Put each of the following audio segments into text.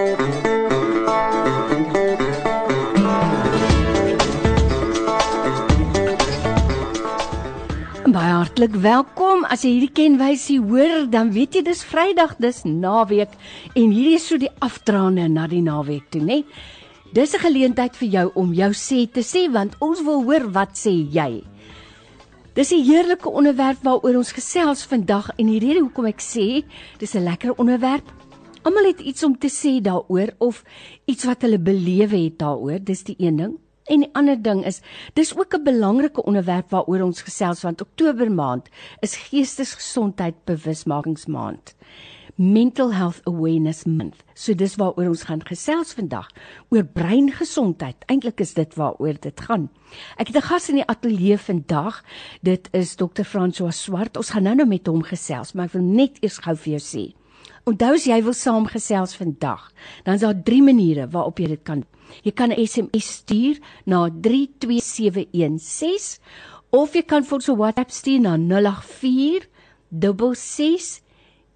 Baie hartlik welkom. As jy hierdie kenwysie hoor, dan weet jy dis Vrydag, dis naweek en hierdie is so die afdraande na die naweek toe, né? Dis 'n geleentheid vir jou om jou sê te sê want ons wil hoor wat sê jy. Dis 'n heerlike onderwerp waaroor ons gesels vandag en die rede hoekom ek sê dis 'n lekker onderwerp. Almal het iets om te sê daaroor of iets wat hulle belewe het daaroor, dis die een ding. En die ander ding is, dis ook 'n belangrike onderwerp waaroor ons gesels want Oktober maand is Geestesgesondheid Bewusmakingsmaand. Mental Health Awareness Month. So dis waaroor ons gaan gesels vandag oor breingesondheid. Eintlik is dit waaroor dit gaan. Ek het 'n gas in die ateljee vandag. Dit is Dr. François Swart. Ons gaan nou-nou met hom gesels, maar ek wil net eers gou vir jou sê. Onthou as jy wil saamgesels vandag, dan is daar drie maniere waarop jy dit kan. Jy kan 'n SMS stuur na 32716 of jy kan vir ons 'n WhatsApp stuur na 084 66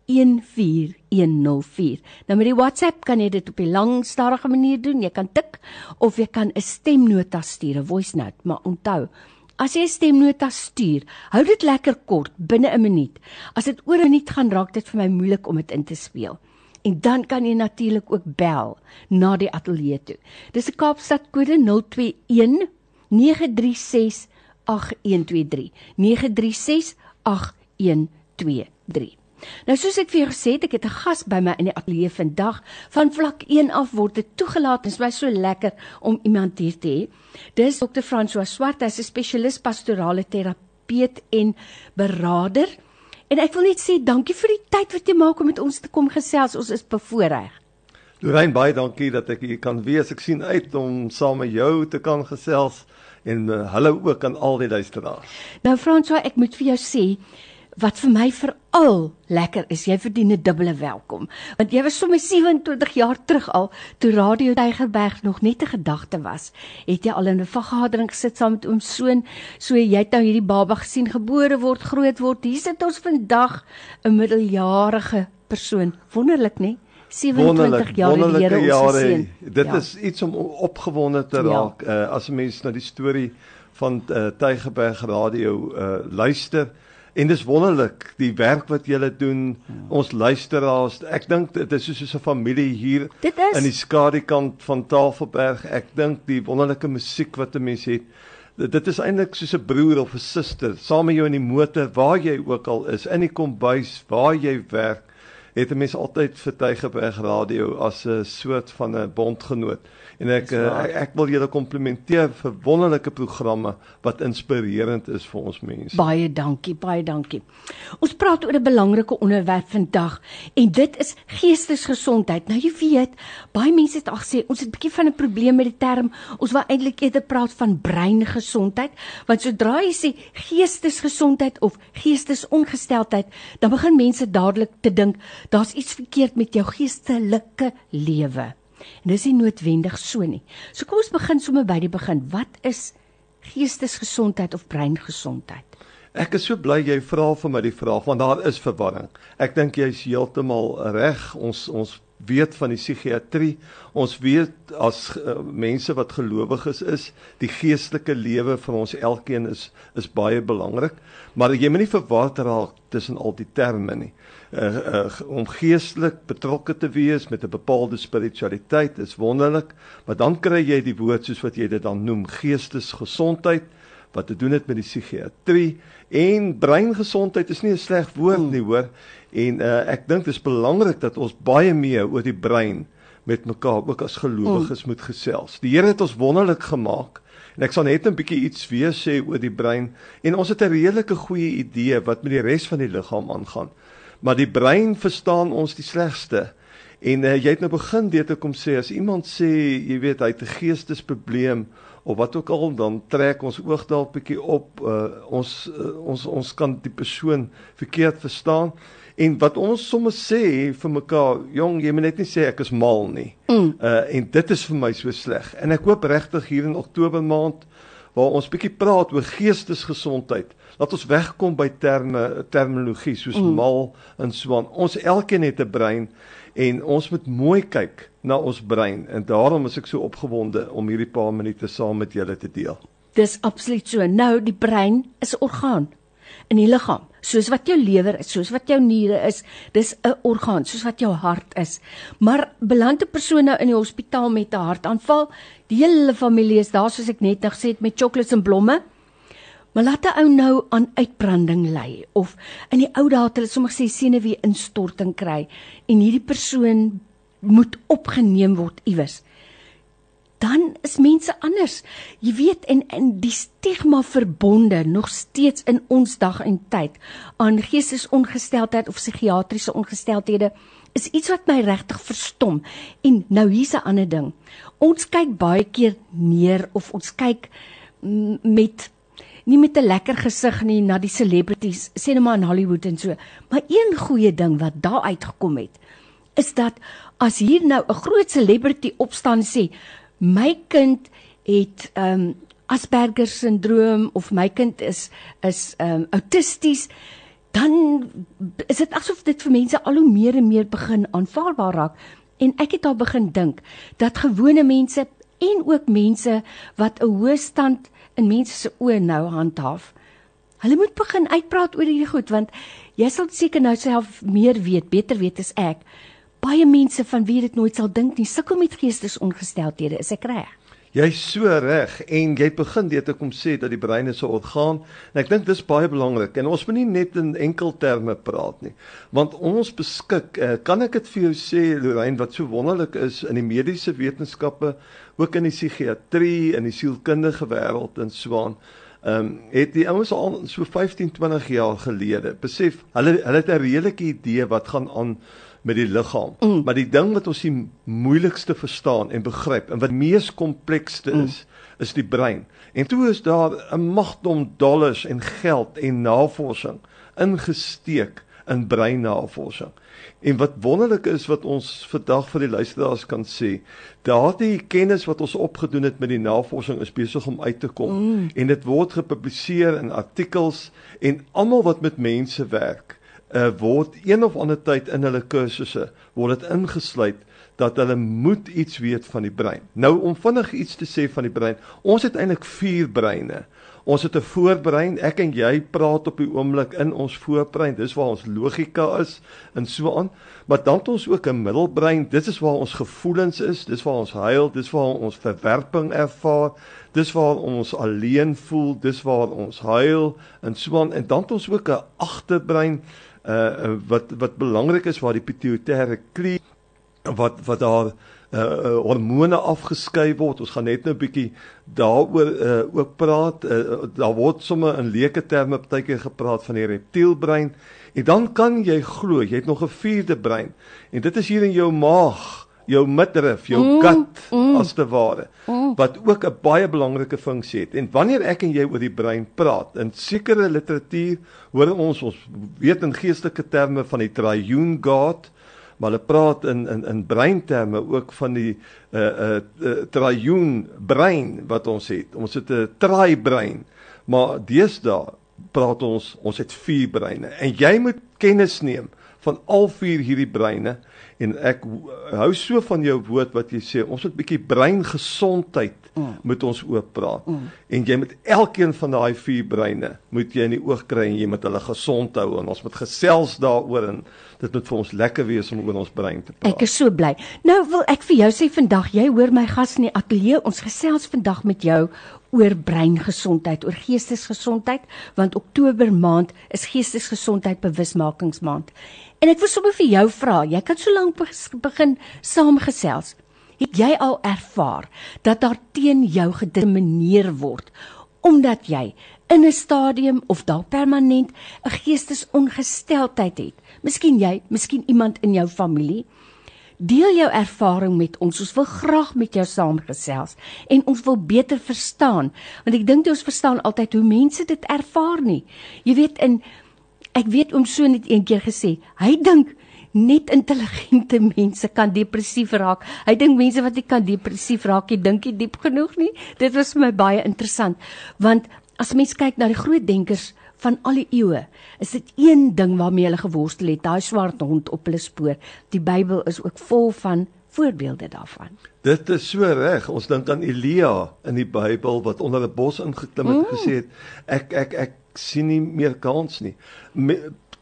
14104. Nou met die WhatsApp kan jy dit op 'n lang stadige manier doen. Jy kan tik of jy kan 'n stemnota stuur, 'n voice note, maar onthou, as jy 'n stemnota stuur, hou dit lekker kort, binne 'n minuut. As dit oor 'n minuut gaan, raak dit vir my moeilik om dit in te speel. En dan kan jy natuurlik ook bel na die ateljee toe. Dis 'n Kaapstad kode 021 936 8123 936 8123 Nou soos ek vir jou gesê het, ek het 'n gas by my in die ateljee vandag. Van vlak 1 af word dit toegelaat. Dit is my so lekker om iemand hier te hê. Dis Dr. François Swart, hy's 'n spesialis pastorale terapeut en beraader. En ek wil net sê dankie vir die tyd wat jy maak om met ons te kom gesels. Ons is bevoorreg. Lorraine, baie dankie dat ek hier kan wees. Ek sien uit om saam met jou te kan gesels en uh, hallo ook aan al die luisteraars. Nou François, ek moet vir jou sê wat vir my veral lekker is, jy verdien 'n dubbele welkom. Want jy was sommer 27 jaar terug al toe Radio Tygerberg nog net 'n gedagte was. Het jy al in 'n vergadering gesit saam met oom Soon, so jy het nou hierdie baba gesien gebore word, groot word. Hier sit ons vandag 'n middeljarige persoon. Wonderlik, né? 27 jaar het die Here ons gesien. Dit ja. is iets om opgewonde te ja. raak ja. uh, as 'n mens na die storie van uh, Tygerberg Radio uh, luister. En dis wonderlik die werk wat julle doen. Hmm. Ons luisteraars, ek dink dit is soos 'n familie hier in die skadukant van Tafelberg. Ek dink die wonderlike musiek wat 'n mens het. Dit is eintlik soos 'n broer of 'n suster saam met jou in die motor waar jy ook al is, in die kombuis, waar jy werk, het 'n mens altyd vir Tygerberg Radio as 'n soort van 'n bondgenoot en ek, uh, ek ek wil julle komplimenteer vir wonderlike programme wat inspirerend is vir ons mense. Baie dankie, baie dankie. Ons praat oor 'n belangrike onderwerp vandag en dit is geestesgesondheid. Nou jy weet, baie mense het al gesê ons het 'n bietjie van 'n probleem met die term. Ons wil eintlik eerder praat van breingesondheid, want sodra jy sê geestesgesondheid of geestesongesteldheid, dan begin mense dadelik te dink daar's iets verkeerd met jou geestelike lewe. En dis nie noodwendig so nie. So kom ons begin sommer by die begin. Wat is geestesgesondheid of breingesondheid? Ek is so bly jy vra vir my die vraag want daar is verwarring. Ek dink jy's heeltemal reg. Ons ons weet van die psigiatrie. Ons weet as uh, mense wat gelowiges is, die geestelike lewe van ons elkeen is is baie belangrik, maar jy moet nie verward raak tussen al die terme nie. Uh, uh, om geestelik betrokke te wees met 'n bepaalde spiritualiteit is wonderlik, maar dan kry jy die woord soos wat jy dit dan noem, geestesgesondheid wat te doen het met die psigiatrie en breingesondheid is nie 'n sleg woord nie, hoor. En uh, ek dink dit is belangrik dat ons baie meer oor die brein met mekaar ook as gelowiges moet gesels. Die Here het ons wonderlik gemaak en ek sal net 'n bietjie iets weer sê oor die brein en ons het 'n redelike goeie idee wat met die res van die liggaam aangaan maar die brein verstaan ons die slegste. En uh, jy het nou begin deur te kom sê as iemand sê, jy weet, hy het 'n geestesprobleem of wat ook al, dan trek ons oog dalk bietjie op. Uh, ons uh, ons ons kan die persoon verkeerd verstaan. En wat ons soms sê vir mekaar, jong, jy moet net nie sê ek is mal nie. Mm. Uh en dit is vir my so sleg. En ek hoop regtig hier in Oktober maand waar ons bietjie praat oor geestesgesondheid laat ons wegkom by terme terminologie soos mm. mal en so aan. Ons elkeen het 'n brein En ons moet mooi kyk na ons brein en daarom is ek so opgewonde om hierdie paar minute saam met julle te deel. Dis absoluut so. Nou die brein is 'n orgaan in die liggaam, soos wat jou lewer is, soos wat jou niere is, dis 'n orgaan, soos wat jou hart is. Maar belande persoon nou in die hospitaal met 'n hartaanval, die hele familie is daar soos ek net nog gesê het met chocolates en blomme. Maar laat 'n ou nou aan uitbranding ly of in die ou dae het hulle sommer gesê senuwee instorting kry en hierdie persoon moet opgeneem word iewers dan is mense anders. Jy weet en in die stigma verbonde nog steeds in ons dag en tyd aan geestesongesteldheid of psigiatriese ongesteldhede is iets wat my regtig verstom. En nou hier's 'n ander ding. Ons kyk baie keer neer of ons kyk met nie met 'n lekker gesig nie na die celebrities, sê net maar in Hollywood en so. Maar een goeie ding wat daar uitgekom het, is dat as hier nou 'n groot celebrity opstaan sê my kind het ehm um, Asperger syndroom of my kind is is ehm um, autisties dan is dit asof dit vir mense al hoe meer en meer begin aanvaarbaar raak. En ek het al begin dink dat gewone mense en ook mense wat 'n hoë stand in mense se oë nou handhaaf hulle moet begin uitpraat oor hierdie goed want jy sal seker nou self meer weet beter weet as ek baie mense van wie dit nooit sal dink nie, sukkel met geestesongesteldhede, is ek reg? Jy's so reg en jy begin dit te kom sê dat die brein is 'n orgaan en ek dink dis baie belangrik. En ons moet nie net in enkel terme praat nie. Want ons beskik eh, kan ek dit vir jou sê Lorraine wat so wonderlik is in die mediese wetenskappe ook in die psigiatrie en die sielkundige wêreld in Swaan ehm um, het die ouens al so 15 20 jaar gelede besef hulle hulle het 'n redelike idee wat gaan aan met die liggaam. Mm. Maar die ding wat ons die moeilikste verstaan en begryp en wat mees komplekste mm. is, mm. is die brein. En toe is daar 'n magdom dollars en geld en navorsing ingesteek in breinnavorsing. En wat wonderlik is wat ons vandag vir die luisteraars kan sê, daardie kennis wat ons opgedoen het met die navorsing is besig om uit te kom mm. en dit word gepubliseer in artikels en almal wat met mense werk uh, word een of ander tyd in hulle kursusse word dit ingesluit dat hulle moet iets weet van die brein. Nou om vinnig iets te sê van die brein. Ons het eintlik vier breine. Ons het 'n voorbrein. Ek en jy praat op die oomblik in ons voorbrein. Dis waar ons logika is en so aan. Maar dan het ons ook 'n middelbrein. Dit is waar ons gevoelens is. Dis waar ons huil. Dis waar ons verwerping ervaar. Dis waar ons alleen voel. Dis waar ons huil en so aan. En dan het ons ook 'n agterbrein uh wat wat belangrik is waar die pituitêre klier wat wat daar uh hormone afgeskei word. Ons gaan net nou 'n bietjie daaroor uh ook praat. Uh, daar word sommer in leuke terme partykeer gepraat van die reptielbrein. En dan kan jy glo, jy het nog 'n vierde brein. En dit is hier in jou maag jou midrif, jou mm, gut mm, as te ware mm. wat ook 'n baie belangrike funksie het. En wanneer ek en jy oor die brein praat, in sekere literatuur hoor ons ons weet in geestelike terme van die triune god, maar hulle praat in in in breinterme ook van die uh uh, uh triune brein wat ons het. Ons het 'n tri-brein. Maar deesdae praat ons ons het vier breine en jy moet kennis neem van al vier hierdie breine en ek hou so van jou woord wat jy sê ons moet bietjie breingesondheid mm. moet ons oop praat mm. en jy moet elkeen van daai vier breine moet jy in die oog kry en jy moet hulle gesond hou en ons moet gesels daaroor en dit moet vir ons lekker wees om oor ons brein te praat ek is so bly nou wil ek vir jou sê vandag jy hoor my gas in die ateljee ons gesels vandag met jou oor breingesondheid, oor geestesgesondheid, want Oktober maand is geestesgesondheid bewusmakingsmaand. En ek wil sommer vir jou vra, jy kan so lank begin saamgesels. Het jy al ervaar dat daar teen jou gedimineer word omdat jy in 'n stadium of dalk permanent 'n geestesongesteldheid het? Miskien jy, miskien iemand in jou familie. Deel jou ervaring met ons. Ons wil graag met jou saamgesels en ons wil beter verstaan, want ek dink jy ons verstaan altyd hoe mense dit ervaar nie. Jy weet in ek weet oom so net een keer gesê, hy dink net intelligente mense kan depressief raak. Hy dink mense wat nie kan depressief raak nie, dink nie diep genoeg nie. Dit was vir my baie interessant, want as mens kyk na die groot denkers van al die eeue is dit een ding waarmee hulle geworstel het, daai swart hond op hulle spoor. Die Bybel is ook vol van voorbeelde daarvan. Dit is so reg. Ons dink aan Elia in die Bybel wat onder 'n bos ingeklim het mm. en gesê het ek ek ek sien nie meer kans nie.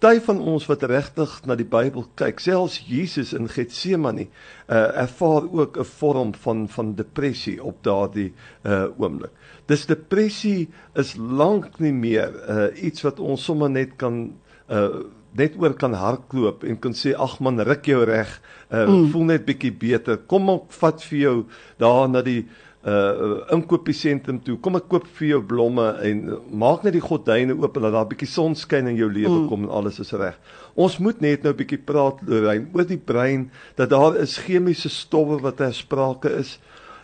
Party van ons wat regtig na die Bybel kyk, selfs Jesus in Getsemane, uh, ervaar ook 'n vorm van van depressie op daardie uh oomblik. Dis depressie is lank nie meer uh iets wat ons sommer net kan uh net oor kan hardloop en kan sê ag man ruk jou reg uh, mm. voel net bietjie beter kom ek vat vir jou daar na die uh inkopiesentrum toe. Kom ek koop vir jou blomme en maak net die gordyne oop en laat daar bietjie son skyn in jou lewe mm. kom en alles is reg. Ons moet net nou bietjie praat Lorraine oor die brein dat daar is chemiese stowwe wat ter sprake is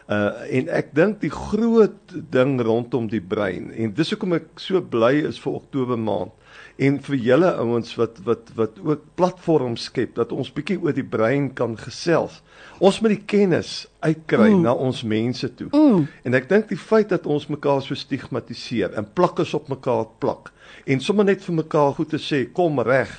Uh en ek dink die groot ding rondom die brein en dis hoekom ek so bly is vir Oktober maand en vir julle ouens wat wat wat ook platforms skep dat ons bietjie oor die brein kan gesels. Ons moet die kennis uitkry mm. na ons mense toe. Mm. En ek dink die feit dat ons mekaar so stigmatiseer en plakkers op mekaar plak en sommer net vir mekaar goed te sê kom reg.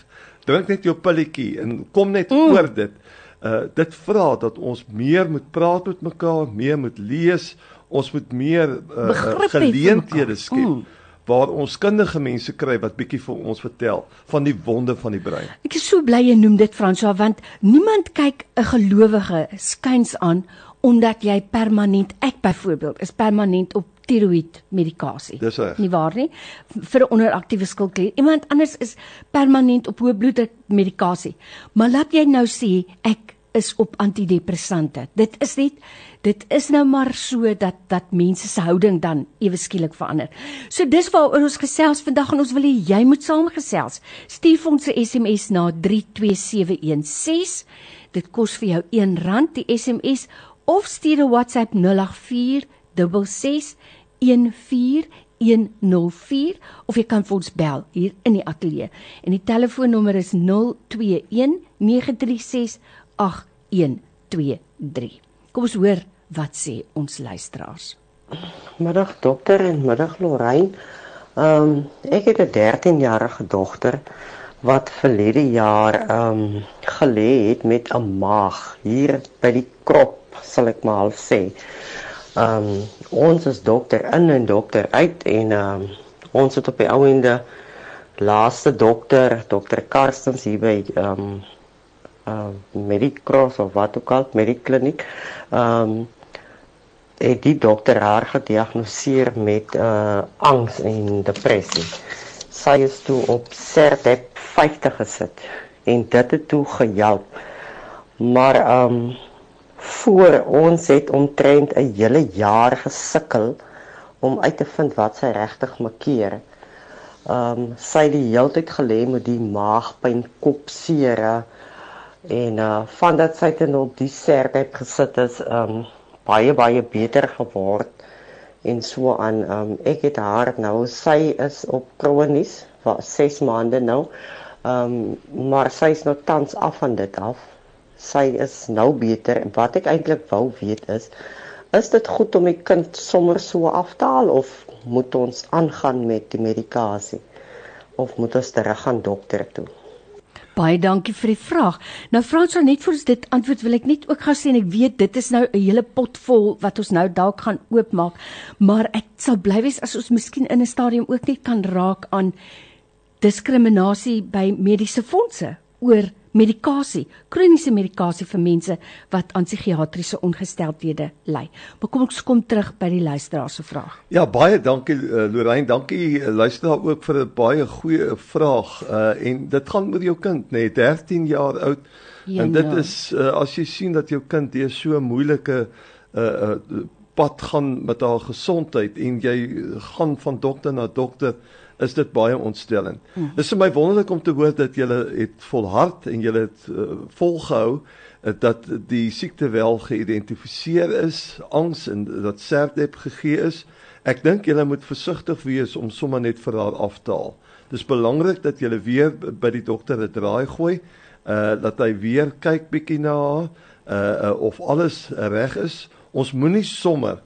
Drink net jou pilletjie en kom net mm. oor dit uh dit vra dat ons meer moet praat met mekaar, meer moet lees, ons moet meer uh, geleenthede skep. Mm waar ons kundige mense kry wat bietjie vir ons vertel van die wonde van die brein. Ek is so bly jy noem dit Franswa want niemand kyk 'n gelowige skuins aan omdat jy permanent ek byvoorbeeld is permanent op tiroïed medikasie. Dis reg. Nie waar nie? Vir 'n onderaktiewe skildklier. Iemand anders is permanent op hoë bloeddruk medikasie. Maar laat jy nou sê ek is op antidepressante. Dit is net dit is nou maar so dat dat mense se houding dan ewe skielik verander. So dis waaroor ons gesels vandag en ons wil hê jy moet saamgesels. Stuur ons 'n SMS na 32716. Dit kos vir jou R1 die SMS of stuur 'n WhatsApp 084 66 14104 of jy kan vir ons bel hier in die ateljee. En die telefoonnommer is 021 936 8123. Kom ons hoor wat sê ons luisteraars. Middag dokter en middag Lorraine. Ehm um, ek het 'n 13-jarige dogter wat verlede jaar ehm um, gelê het met 'n maag hier by die krop, sal ek maar al sê. Ehm um, ons is dokter in en dokter uit en ehm um, ons het op die ou ende laaste dokter, dokter Karstens hier by ehm um, uh Medicross of wat ook al, Medikliniek. Ehm um, het die dokter haar gediagnoseer met uh angs en depressie. Sy is toe op Serdep 50 gesit en dit het toe gehelp. Maar ehm um, voor ons het omtrent 'n hele jaar gesukkel om uit te vind wat sy regtig makkeer. Ehm um, sy het die hele tyd gelê met die maagpyn, kopseer en uh van dat sy ten op die sertheid gesit is um baie baie beter geword en so aan. Um ek het haar nou sy is op kronies vir 6 maande nou. Um maar sy is nou tans af van dit af sy is nou beter. En wat ek eintlik wou weet is is dit goed om die kind sommer so af te haal of moet ons aangaan met die medikasie? Of moet ons terug gaan dokter toe? Baie dankie vir die vraag. Nou Franswa net vir ons dit antwoord wil ek net ook gaan sê en ek weet dit is nou 'n hele pot vol wat ons nou dalk gaan oopmaak, maar ek sal bly wees as ons miskien in 'n stadium ook net kan raak aan diskriminasie by mediese fondse oor medikasie, kroniese medikasie vir mense wat aan psigiatriese ongesteldhede ly. Maar kom ons kom terug by die luisteraar se vraag. Ja, baie dankie uh, Lorraine, dankie uh, luisteraar ook vir 'n baie goeie vraag. Uh en dit gaan oor jou kind, nê, nee, 13 jaar oud. Ja, en dit nou. is uh, as jy sien dat jou kind deur so moeilike uh uh pad gaan met haar gesondheid en jy gaan van dokter na dokter is dit baie ontstellend. Dit is vir my wonderlik om te hoor dat jy het volhard en jy het uh, volgehou uh, dat die siekte wel geïdentifiseer is, angs en dat serdep gegee is. Ek dink jy moet versigtig wees om sommer net vir haar af te haal. Dis belangrik dat jy weer by die dokter 'n draai gooi, uh dat hy weer kyk bietjie na haar, uh, uh of alles reg is. Ons moenie sommer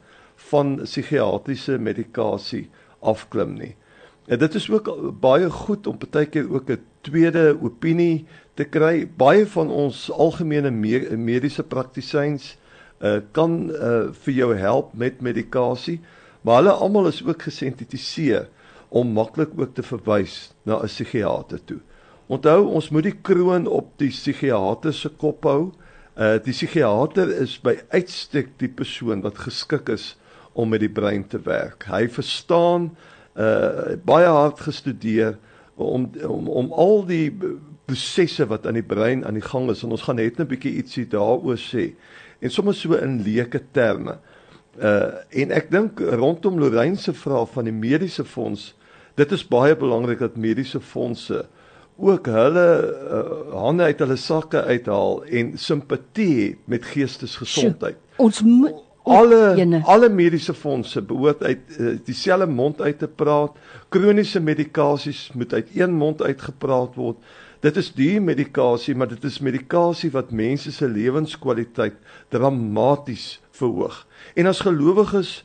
van psigiatriese medikasie afklim nie. En dit is ook baie goed om baie keer ook 'n tweede opinie te kry. Baie van ons algemene mediese praktisyns uh, kan uh, vir jou help met medikasie, maar hulle almal is ook gesensitiseer om maklik ook te verwys na 'n psigiater toe. Onthou, ons moet die kroon op die psigiater se kop hou. Uh die psigiater is by uitstek die persoon wat geskik is om met die brein te werk. Hy verstaan uh baie hard gestudeer om om om al die prosesse wat aan die brein aan die gang is en ons gaan net 'n bietjie ietsie daaroor sê en sommer so in leuke terme. Uh en ek dink rondom Lorraine se vraag van die mediese fonds, dit is baie belangrik dat mediese fondse ook hulle uh, hande uit hulle sakke uithaal en simpatie met geestesgesondheid. Ons moet alle ene. alle mediese fondse behoort uit uh, dieselfde mond uit te praat. Kroniese medikasies moet uit een mond uitgepraat word. Dit is duur medikasie, maar dit is medikasie wat mense se lewenskwaliteit dramaties verhoog. En as gelowiges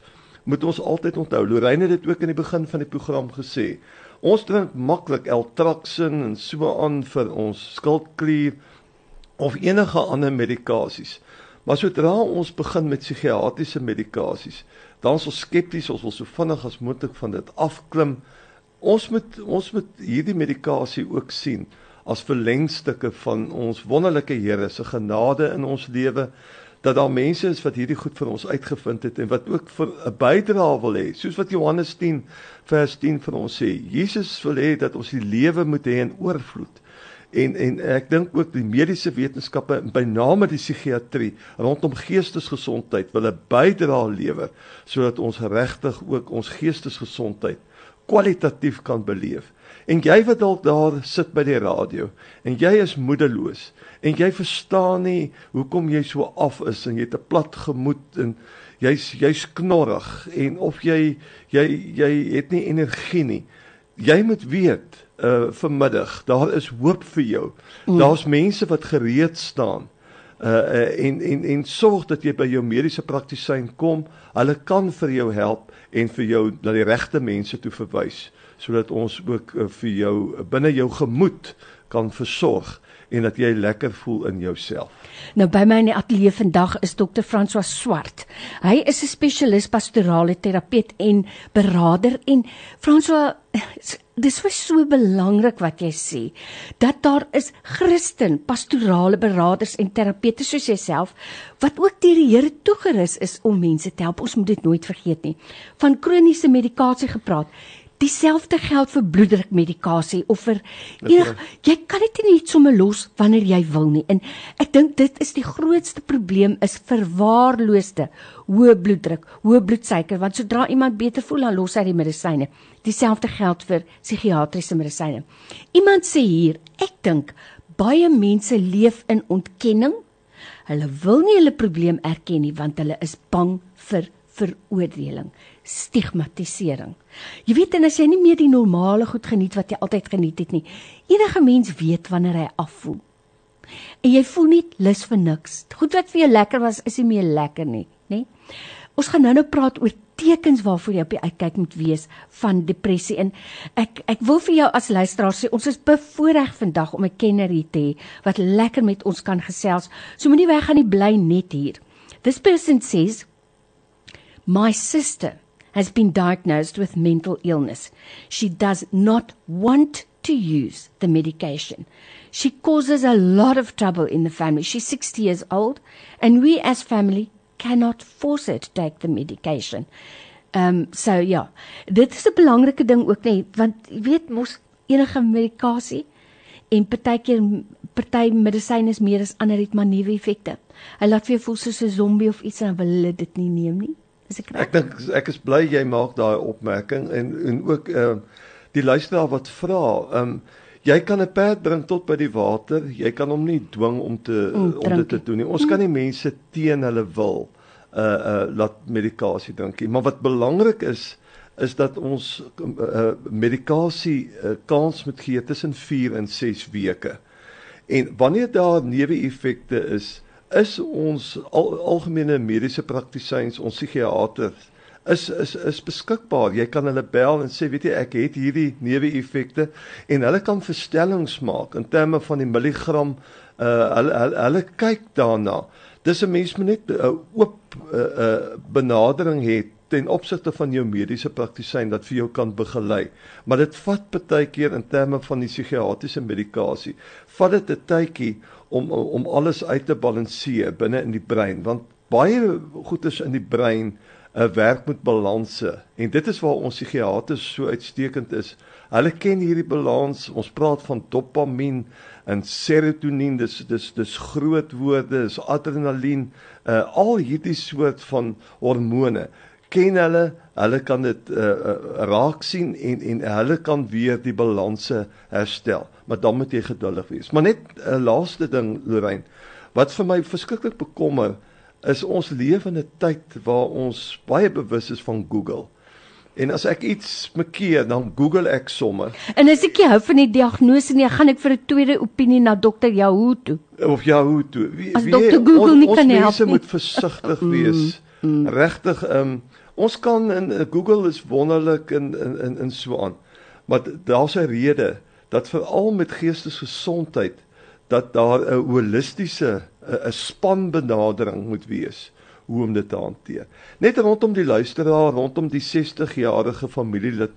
moet ons altyd onthou, Lorraine het dit ook in die begin van die program gesê. Ons drink maklik Eltraxin en so aan vir ons skildklier of enige ander medikasies. Maar sodra ons begin met psigiatriese medikasies, dan is ons skepties, ons wil so vinnig as moontlik van dit afklim. Ons moet ons moet hierdie medikasie ook sien as verlengstukke van ons wonderlike Here se genade in ons lewe dat daar mense is wat hierdie goed vir ons uitgevind het en wat ook vir 'n bydrae wil hê soos wat Johannes 10 vers 10 vir ons sê Jesus wil hê dat ons die lewe moet hê in oorvloed en en ek dink ook die mediese wetenskappe by name die psigiatrie rondom geestesgesondheid wil 'n bydrae lewer sodat ons regtig ook ons geestesgesondheid kwalitatief kan beleef. En jy wat dalk daar sit by die radio en jy is moedeloos en jy verstaan nie hoekom jy so af is en jy het 'n plat gemoed en jy's jy's knorrig en of jy jy jy het nie energie nie. Jy moet weet uh vanmiddag. Daar is hoop vir jou. Mm. Daar's mense wat gereed staan. Uh, uh en en en sorg dat jy by jou mediese praktisyn kom. Hulle kan vir jou help en vir jou na die regte mense toe verwys sodat ons ook uh, vir jou binne jou gemoed kan versorg en dat jy lekker voel in jouself. Nou by my in die ateljee vandag is dokter François Swart. Hy is 'n spesialis pastorale terapeut en beraader en François dis vir so belangrik wat jy sê dat daar is Christen pastorale beraders en terapeute soos jouself wat ook deur die Here toegerus is om mense te help. Ons moet dit nooit vergeet nie. Van kroniese medikasie gepraat. Dieselfde geld vir bloeddrukmedikasie of vir enig jy kan dit nie net sommer los wanneer jy wil nie. En ek dink dit is die grootste probleem is verwaarloosde hoë bloeddruk, hoë bloedsuiker want sodra iemand beter voel dan los hy die medisyne. Dieselfde geld vir psigiatriese medisyne. Iemand sê hier, ek dink baie mense leef in ontkenning. Hulle wil nie hulle probleem erken nie want hulle is bang vir veroordeling, stigmatisering. Jy weet en as jy nie meer die normale goed geniet wat jy altyd geniet het nie. Enige mens weet wanneer hy afvoel. En jy voel nie lus vir niks. Goed wat vir jou lekker was, is nie meer lekker nie, nê? Ons gaan nou-nou praat oor tekens waarvoor jy op die uitkyk moet wees van depressie en ek ek wil vir jou as luisteraar sê ons is bevoorreg vandag om 'n kenner hier te hê wat lekker met ons kan gesels. So moenie weggaan nie, bly net hier. This person says My sister has been diagnosed with mental illness. She does not want to use the medication. She causes a lot of trouble in the family. She's 60 years old, and we as family cannot force her to take the medication. Um so ja, dit is 'n belangrike ding ook net want jy weet mos enige medikasie en partykeer party medisyne is meer as ander het maar neeweffekte. Hy laat vir jou voel soos 'n zombie of iets en wil hulle dit nie neem nie. Is ek reg? Ek dink ek is bly jy maak daai opmerking en en ook ehm uh, die luisteraar wat vra, ehm um, jy kan 'n perd bring tot by die water, jy kan hom nie dwing om te om, om dit te doen nie. Ons kan nie mense teen hulle wil uh uh laat medikasie drink nie, maar wat belangrik is is dat ons uh medikasie uh, kans moet gee tussen 4 en 6 weke. En wanneer daar neeweffekte is, is ons al, algemene mediese praktisyns, ons psigiaters is is is beskikbaar. Jy kan hulle bel en sê weet jy ek het hierdie neeweffekte en hulle kan verstellings maak in terme van die milligram uh hulle hulle, hulle kyk daarna. Dis 'n mens moet net 'n uh, oop uh, uh benadering hê ten opsigte van jou mediese praktisyn dat vir jou kan begelei. Maar dit vat baie keer in terme van die psigiatriese medikasie. Vat dit 'n tydjie om om alles uit te balanseer binne in die brein want baie goeders in die brein 'n uh, werk met balanse en dit is waar ons psigiaters so uitstekend is. Hulle ken hierdie balans. Ons praat van dopamien en serotonien. Dis dis dis groot woorde, dis adrenalien, uh, al hierdie soort van hormone ken hulle. Hulle kan dit uh, raak sien en en hulle kan weer die balanse herstel. Maar dan moet jy geduldig wees. Maar net 'n uh, laaste ding, Lorraine, wat vir my verskriklik bekommer is ons lewe in 'n tyd waar ons baie bewus is van Google. En as ek iets mekeer, dan Google ek sommer. En as ek hou van die diagnose nie, gaan ek vir 'n tweede opinie na dokter Yahoo toe. Of Yahoo toe. Wie as dokter Google nie kan help nie. Ons moet versigtig mm, wees. Mm, mm. Regtig, um, ons kan in uh, Google is wonderlik in in in in so aan. Maar daar's 'n rede dat veral met geestesgesondheid dat daar 'n holistiese 'n spanbenadering moet wees hoe om dit te hanteer. Net rondom die luisteraar, rondom die 60-jarige familielid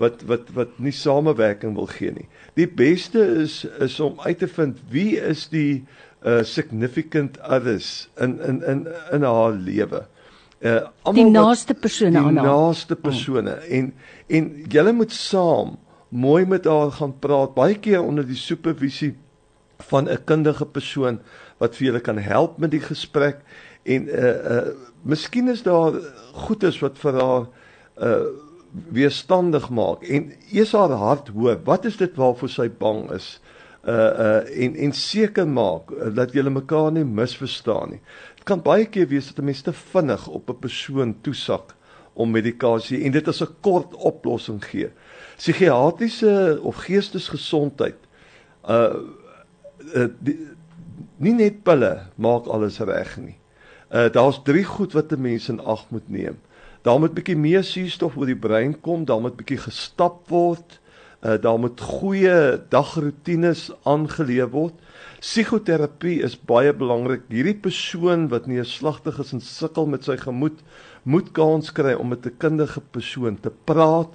wat wat wat nie samewerking wil gee nie. Die beste is is om uit te vind wie is die uh significant others in in in in haar lewe. Uh almal die naaste persone aan haar. Die naaste persone oh. en en julle moet saam mooi met haar gaan praat baie keer onder die supervisie van 'n kundige persoon wat vir julle kan help met die gesprek en uh uh miskien is daar goedes wat vir haar uh weerstandig maak en eers haar hart hoor wat is dit waarvoor sy bang is? Uh uh en en seker maak dat julle mekaar nie misverstaan nie. Dit kan baie keer wees dat 'n mens te vinnig op 'n persoon toesak om medikasie en dit as 'n kort oplossing gee psigiatriese of geestesgesondheid uh, uh die, nie net pille maak alles reg nie. Uh daar's drie goed wat 'n mens in ag moet neem. Daar moet bietjie meer suurstof oor die brein kom, daar moet bietjie gestap word, uh daar moet goeie dagrotines aangeleef word. Psigoterapie is baie belangrik. Hierdie persoon wat neerslagtig is en sukkel met sy gemoed, moet kans kry om met 'n kundige persoon te praat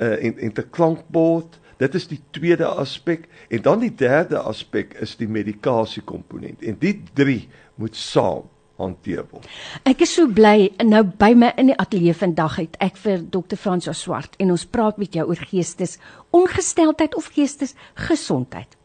uh en en te klankbord. Dit is die tweede aspek en dan die derde aspek is die medikasie komponent en die drie moet saam hanteer word. Ek is so bly nou by my in die ateljee vandag het ek vir Dr. Franso Swart en ons praat met jou oor geestes ongesteldheid of geestes gesondheid.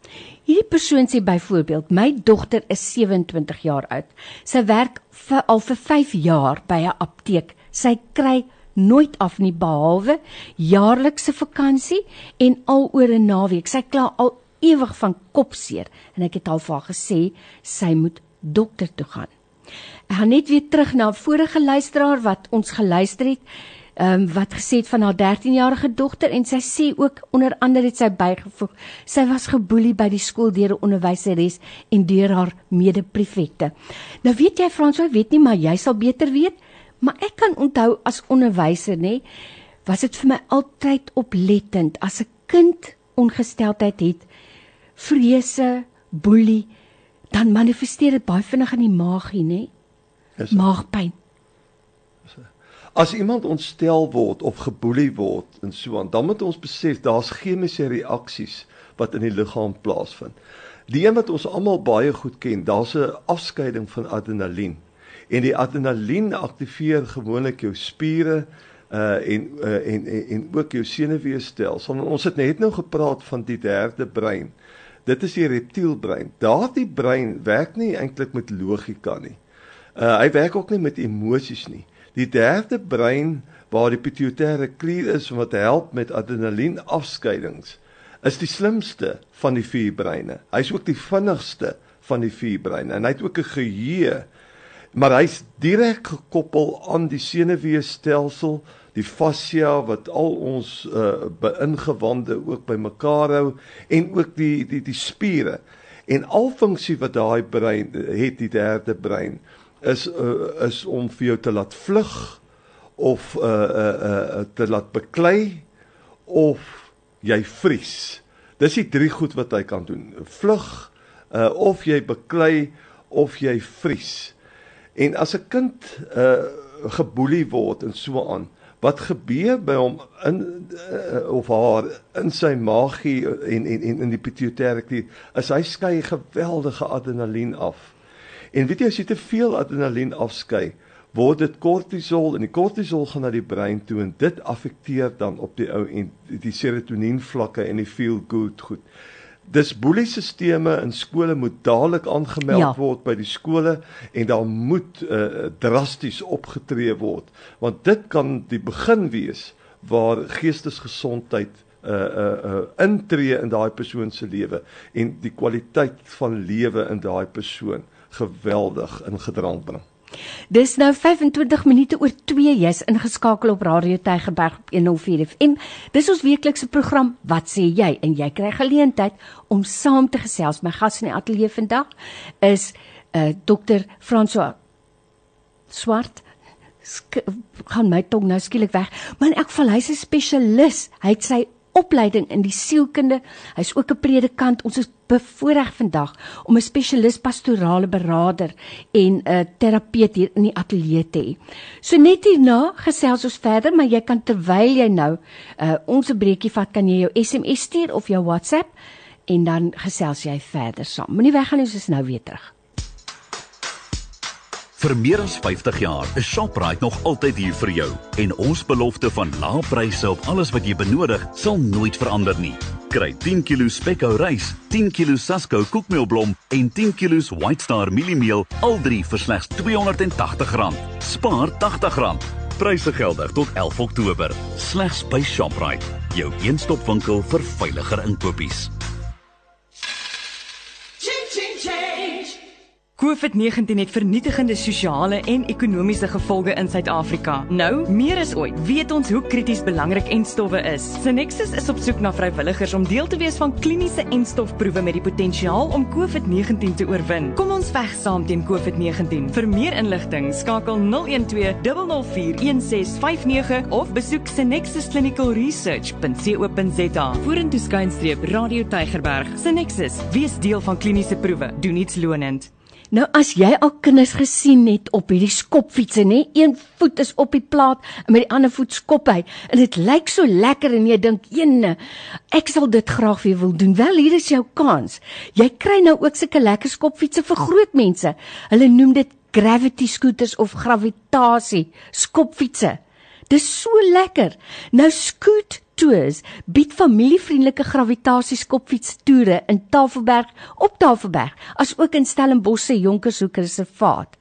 Hierdie persoon sê byvoorbeeld my dogter is 27 jaar oud. Sy werk vir al vir 5 jaar by 'n apteek. Sy kry nooit af nie behalwe jaarlikse vakansie en al oor 'n naweek. Sy kla al ewig van kopseer en ek het al vir haar gesê sy moet dokter toe gaan. Ek gaan net weer terug na 'n vorige luisteraar wat ons geluister het. Ehm um, wat gesê het van haar 13-jarige dogter en sy sê ook onder andere het sy bygevoeg sy was geboelie by die skool deur 'n onderwyseres en deur haar mede-prefekte. Nou weet jy Frans, ek weet nie maar jy sal beter weet. Maar ek kan onthou as onderwyser nê, was dit vir my altyd oplettend as 'n kind ongesteldheid het, vrese, boelie, dan manifesteer dit baie vinnig in die maagie nê. Maagpyn. As iemand ontstel word of geboelie word en so aan, dan moet ons besef daar's chemiese reaksies wat in die liggaam plaasvind. Die een wat ons almal baie goed ken, daar's 'n afskeiding van adrenalien en die adrenalien aktiveer gewoonlik jou spiere uh en uh, en en, en ook jou senuweestelsel. Ons het net nou gepraat van die derde brein. Dit is die reptielbrein. Daardie brein werk nie eintlik met logika nie. Uh hy werk ook nie met emosies nie. Die derde brein waar die pituitêre klier is wat help met adrenalien afskeidings is die slimste van die vier breine. Hy's ook die vinnigste van die vier breine en hy het ook 'n geheue maar hy's direk gekoppel aan die senuweestelsel, die fascia wat al ons uh, beingewande ook bymekaar hou en ook die die die spiere. En al funksie wat daai brein het, die derde brein, is uh, is om vir jou te laat vlug of uh uh uh te laat beklei of jy vries. Dis die drie goed wat hy kan doen. Vlug uh of jy beklei of jy vries. En as 'n kind uh geboelie word en so aan, wat gebeur by hom in uh, of haar in sy magie en en en in die pituitêre klier is hy skei geweldige adrenalien af. En weet jy as jy te veel adrenalien afskei, word dit kortisol en die kortisol gaan na die brein toe en dit affekteer dan op die ou en die serotonien vlakke en die feel good goed. Dis boeliesisteme in skole moet dadelik aangemeld ja. word by die skole en daar moet uh, drasties opgetree word want dit kan die begin wees waar geestesgesondheid uh uh, uh intree in daai persoon se lewe en die kwaliteit van lewe in daai persoon geweldig in gedrang bring. Dis nou 25 minute oor 2 jy's ingeskakel op Radio Tygerberg op 104 FM. Dis ons weeklikse program Wat sê jy? En jy kry geleentheid om saam te gesels. My gas in die ateljee vandag is uh, dokter François Swart. Kan my tong nou skielik weg. Maar in elk geval hy's 'n spesialis. Hy het sy opleiding in die sielkunde. Hy's ook 'n predikant. Ons is bevoorreg vandag om 'n spesialis pastorale beraader en 'n terapeut hier in die ateljee te hê. So net hierna gesels ons verder, maar jy kan terwyl jy nou uh, ons 'n breekie vat, kan jy jou SMS stuur of jou WhatsApp en dan gesels jy verder saam. Moenie weggaan nie, ons is nou weer terug. Vir meer as 50 jaar is Shoprite nog altyd hier vir jou en ons belofte van lae pryse op alles wat jy benodig sal nooit verander nie. Kry 10 kg spekkou rys, 10 kg Sasko koekmeelblom en 10 kg White Star mieliemeel al drie vir slegs R280. Spaar R80. Pryse geldig tot 11 Oktober. Slegs by Shoprite, jou een-stop winkel vir veiliger inkopies. COVID-19 het vernietigende sosiale en ekonomiese gevolge in Suid-Afrika. Nou, meer as ooit, weet ons hoe krities belangrik enstowwe is. Synexus is op soek na vrywilligers om deel te wees van kliniese enstofproewe met die potensiaal om COVID-19 te oorwin. Kom ons veg saam teen COVID-19. Vir meer inligting, skakel 012 004 1659 of besoek synexusclinicalresearch.co.za. Vorentoe skynstreep Radio Tygerberg. Synexus, wees deel van kliniese proewe. Doen iets lonend. Nou as jy al kinders gesien het op hierdie skopfietsse nê, een voet is op die plaat en met die ander voet skop hy en dit lyk so lekker en jy dink, "Ene, ek sal dit graag weer wil doen." Wel, hier is jou kans. Jy kry nou ook sulke lekker skopfietsse vir groot mense. Hulle noem dit gravity scooters of gravitasie skopfietsse. Dis so lekker. Nou Scoot Tours bied familievriendelike gravitasieskopfietstoere in Tafelberg op Tafelberg, asook in Stellenbosch se Jonkershoek Reservaat.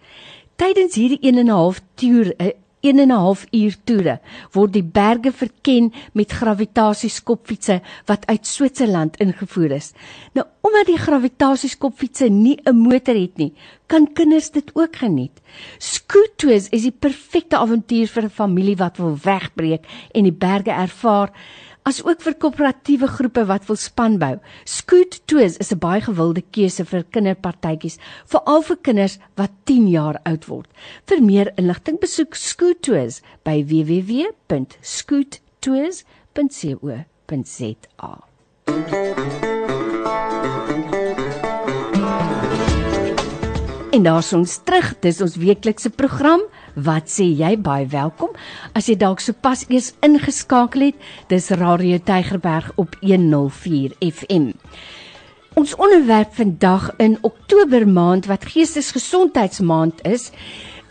Tydens hierdie 1 en 'n half toer eh, 1 en 'n half uur toere word die berge verken met gravitasieskopfietsse wat uit Switserland ingevoer is. Nou omdat die gravitasieskopfietsse nie 'n motor het nie, kan kinders dit ook geniet. Scootours is die perfekte avontuur vir 'n familie wat wil wegbreek en die berge ervaar as ook vir koöperatiewe groepe wat wil spanbou. Scoot Tours is 'n baie gewilde keuse vir kinderpartytjies, veral vir kinders wat 10 jaar oud word. Vir meer inligting besoek Scoot Tours by www.scoottours.co.za. En daar's ons terug. Dis ons weeklikse program Wat sê jy? Baie welkom. As jy dalk sopas eers ingeskakel het, dis Radio Tygerberg op 104 FM. Ons onderwerp vandag in Oktober maand wat Geestesgesondheidsmaand is,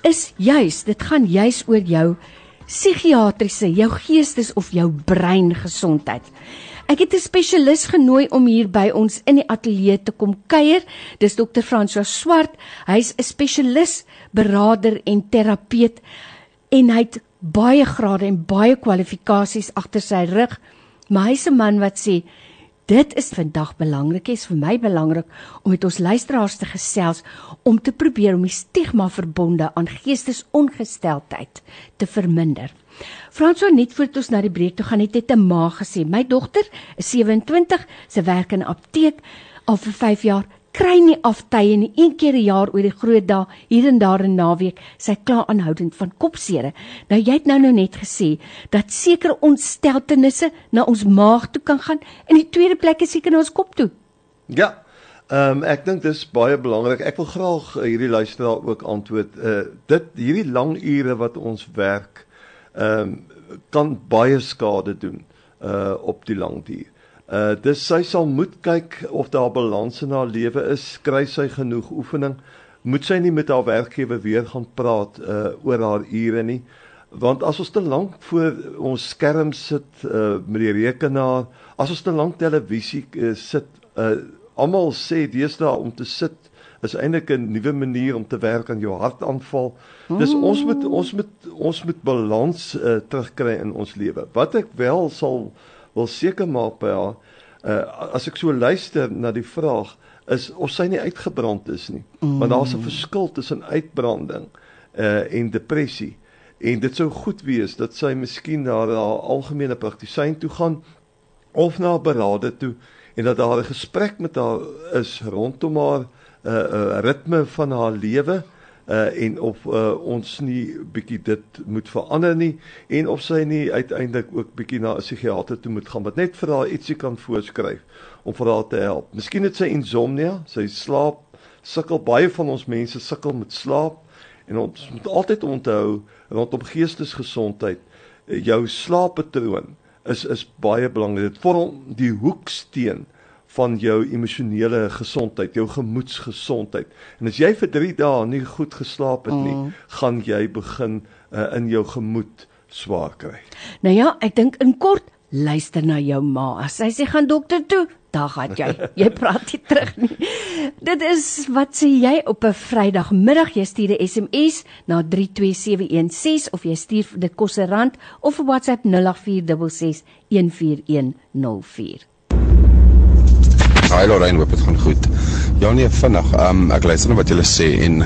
is juis, dit gaan juis oor jou psigiatriese, jou geestes of jou breingesondheid. Ek het 'n spesialis genooi om hier by ons in die ateljee te kom kuier. Dis dokter François Swart. Hy's 'n spesialis, beraader en terapeut en hy het baie grade en baie kwalifikasies agter sy rug. Maar hy's 'n man wat sê dit is vandag belangrik, is vir my belangrik om met ons luisteraars te gesels om te probeer om die stigma verbonde aan geestesongesteldheid te verminder. Franswa net voor ons na die breek toe gaan net het 'n ma gesê, my dogter is 27, sy werk in 'n apteek al vir 5 jaar kry nie aftye nie. Een keer 'n jaar oor die groot dae, hier en daar 'n naweek, sy kla aanhoudend van kopseere. Nou jy het nou nou net gesê dat sekere ontsteltenisse na ons maag toe kan gaan en die tweede plek is seker na ons kop toe. Ja. Ehm um, ek dink dis baie belangrik. Ek wil graag uh, hierdie luisteraar ook antwoord. Uh dit hierdie lang ure wat ons werk ehm um, kan baie skade doen uh op die lang duur. Uh dis sy sal moet kyk of daar balans in haar lewe is, kry sy genoeg oefening. Moet sy nie met haar werkgewer weer gaan praat uh oor haar ure nie. Want as ons te lank voor ons skerm sit uh met die rekenaar, as ons te lank televisie uh, sit, uh almal sê deesdae om te sit is eintlik 'n nuwe manier om te werk aan jou hartaanval. Dis ons moet ons moet ons moet balans uh, terugkry in ons lewe. Wat ek wel sal wil seker maak by haar uh, as ek so luister na die vraag is of sy nie uitgebrand is nie. Mm. Want daar's 'n verskil tussen uitbranding uh, en depressie. En dit sou goed wees dat sy miskien na haar algemene praktisyn toe gaan of na 'n beraader toe en dat daar 'n gesprek met haar is rondom haar 'n uh, uh, ritme van haar lewe uh en of uh ons nie bietjie dit moet verander nie en of sy nie uiteindelik ook bietjie na 'n psigiater toe moet gaan wat net vir haar ietsie kan voorskryf om vir haar te help. Miskien het sy insomnia, sy slaap sukkel baie van ons mense sukkel met slaap en ons moet altyd onthou rondom geestesgesondheid jou slaappatroon is is baie belangrik. Dit vorm die hoeksteen van jou emosionele gesondheid, jou gemoedsgesondheid. En as jy vir 3 dae nie goed geslaap het nie, mm. gaan jy begin uh, in jou gemoed swaar kry. Nou ja, ek dink in kort luister na jou ma. As sy sê gaan dokter toe, dan gaan jy. Jy praat nie terug nie. Dit is wat sê jy op 'n Vrydagmiddag jy stuur 'n SMS na 32716 of jy stuur dit kos 'n rand of 'n WhatsApp 0846614104. Hi Lorraine, hoop dit gaan goed. Ja nee, vinnig. Um ek luister na wat julle sê en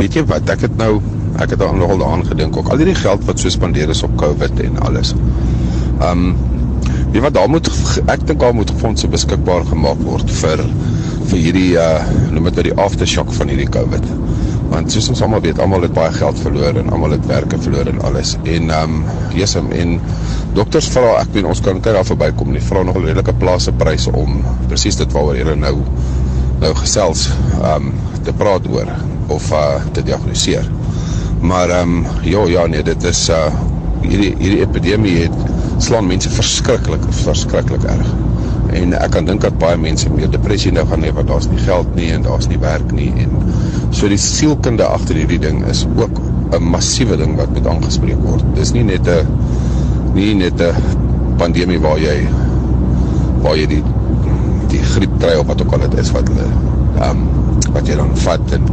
weet jy wat, ek het nou ek het al nogal daaraan gedink ook. Al hierdie geld wat so spandeer is op COVID en alles. Um weet wat daar moet ek dink daar moet fondse beskikbaar gemaak word vir vir hierdie uh noem dit wat die aftershock van hierdie COVID want soos ons almal weet, almal het baie geld verloor en almal het werke verloor en alles. En ehm um, en dokters vra ek weet ons kan kyk daar verbykom nie. Vra nog 'n redelike plase pryse om presies dit waaroor julle nou nou gesels ehm um, te praat oor of uh te diagnoseer. Maar ehm um, ja ja nee, dit is uh hierdie hierdie epidemie het slaan mense verskriklik verskriklik erg. En ek kan dink dat baie mense meer depressie nou gaan hê want daar's nie geld nie en daar's nie werk nie en So die sielkunde agter hierdie ding is ook 'n massiewe ding wat moet aangespreek word. Dis nie net 'n nie net 'n pandemie waar jy waar jy die die griep kry of wat ook al dit is wat hulle ehm um, wat jy dan vat en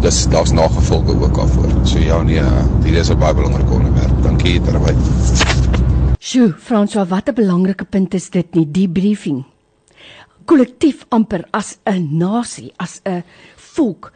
dis daar's nagevolge ook daarvoor. So ja nee, hier is 'n baie belangrike onderwerp. Dankie terwyl. Sjoe, François, wat 'n belangrike punt is dit nie, die briefing. Kollektief amper as 'n nasie, as 'n volk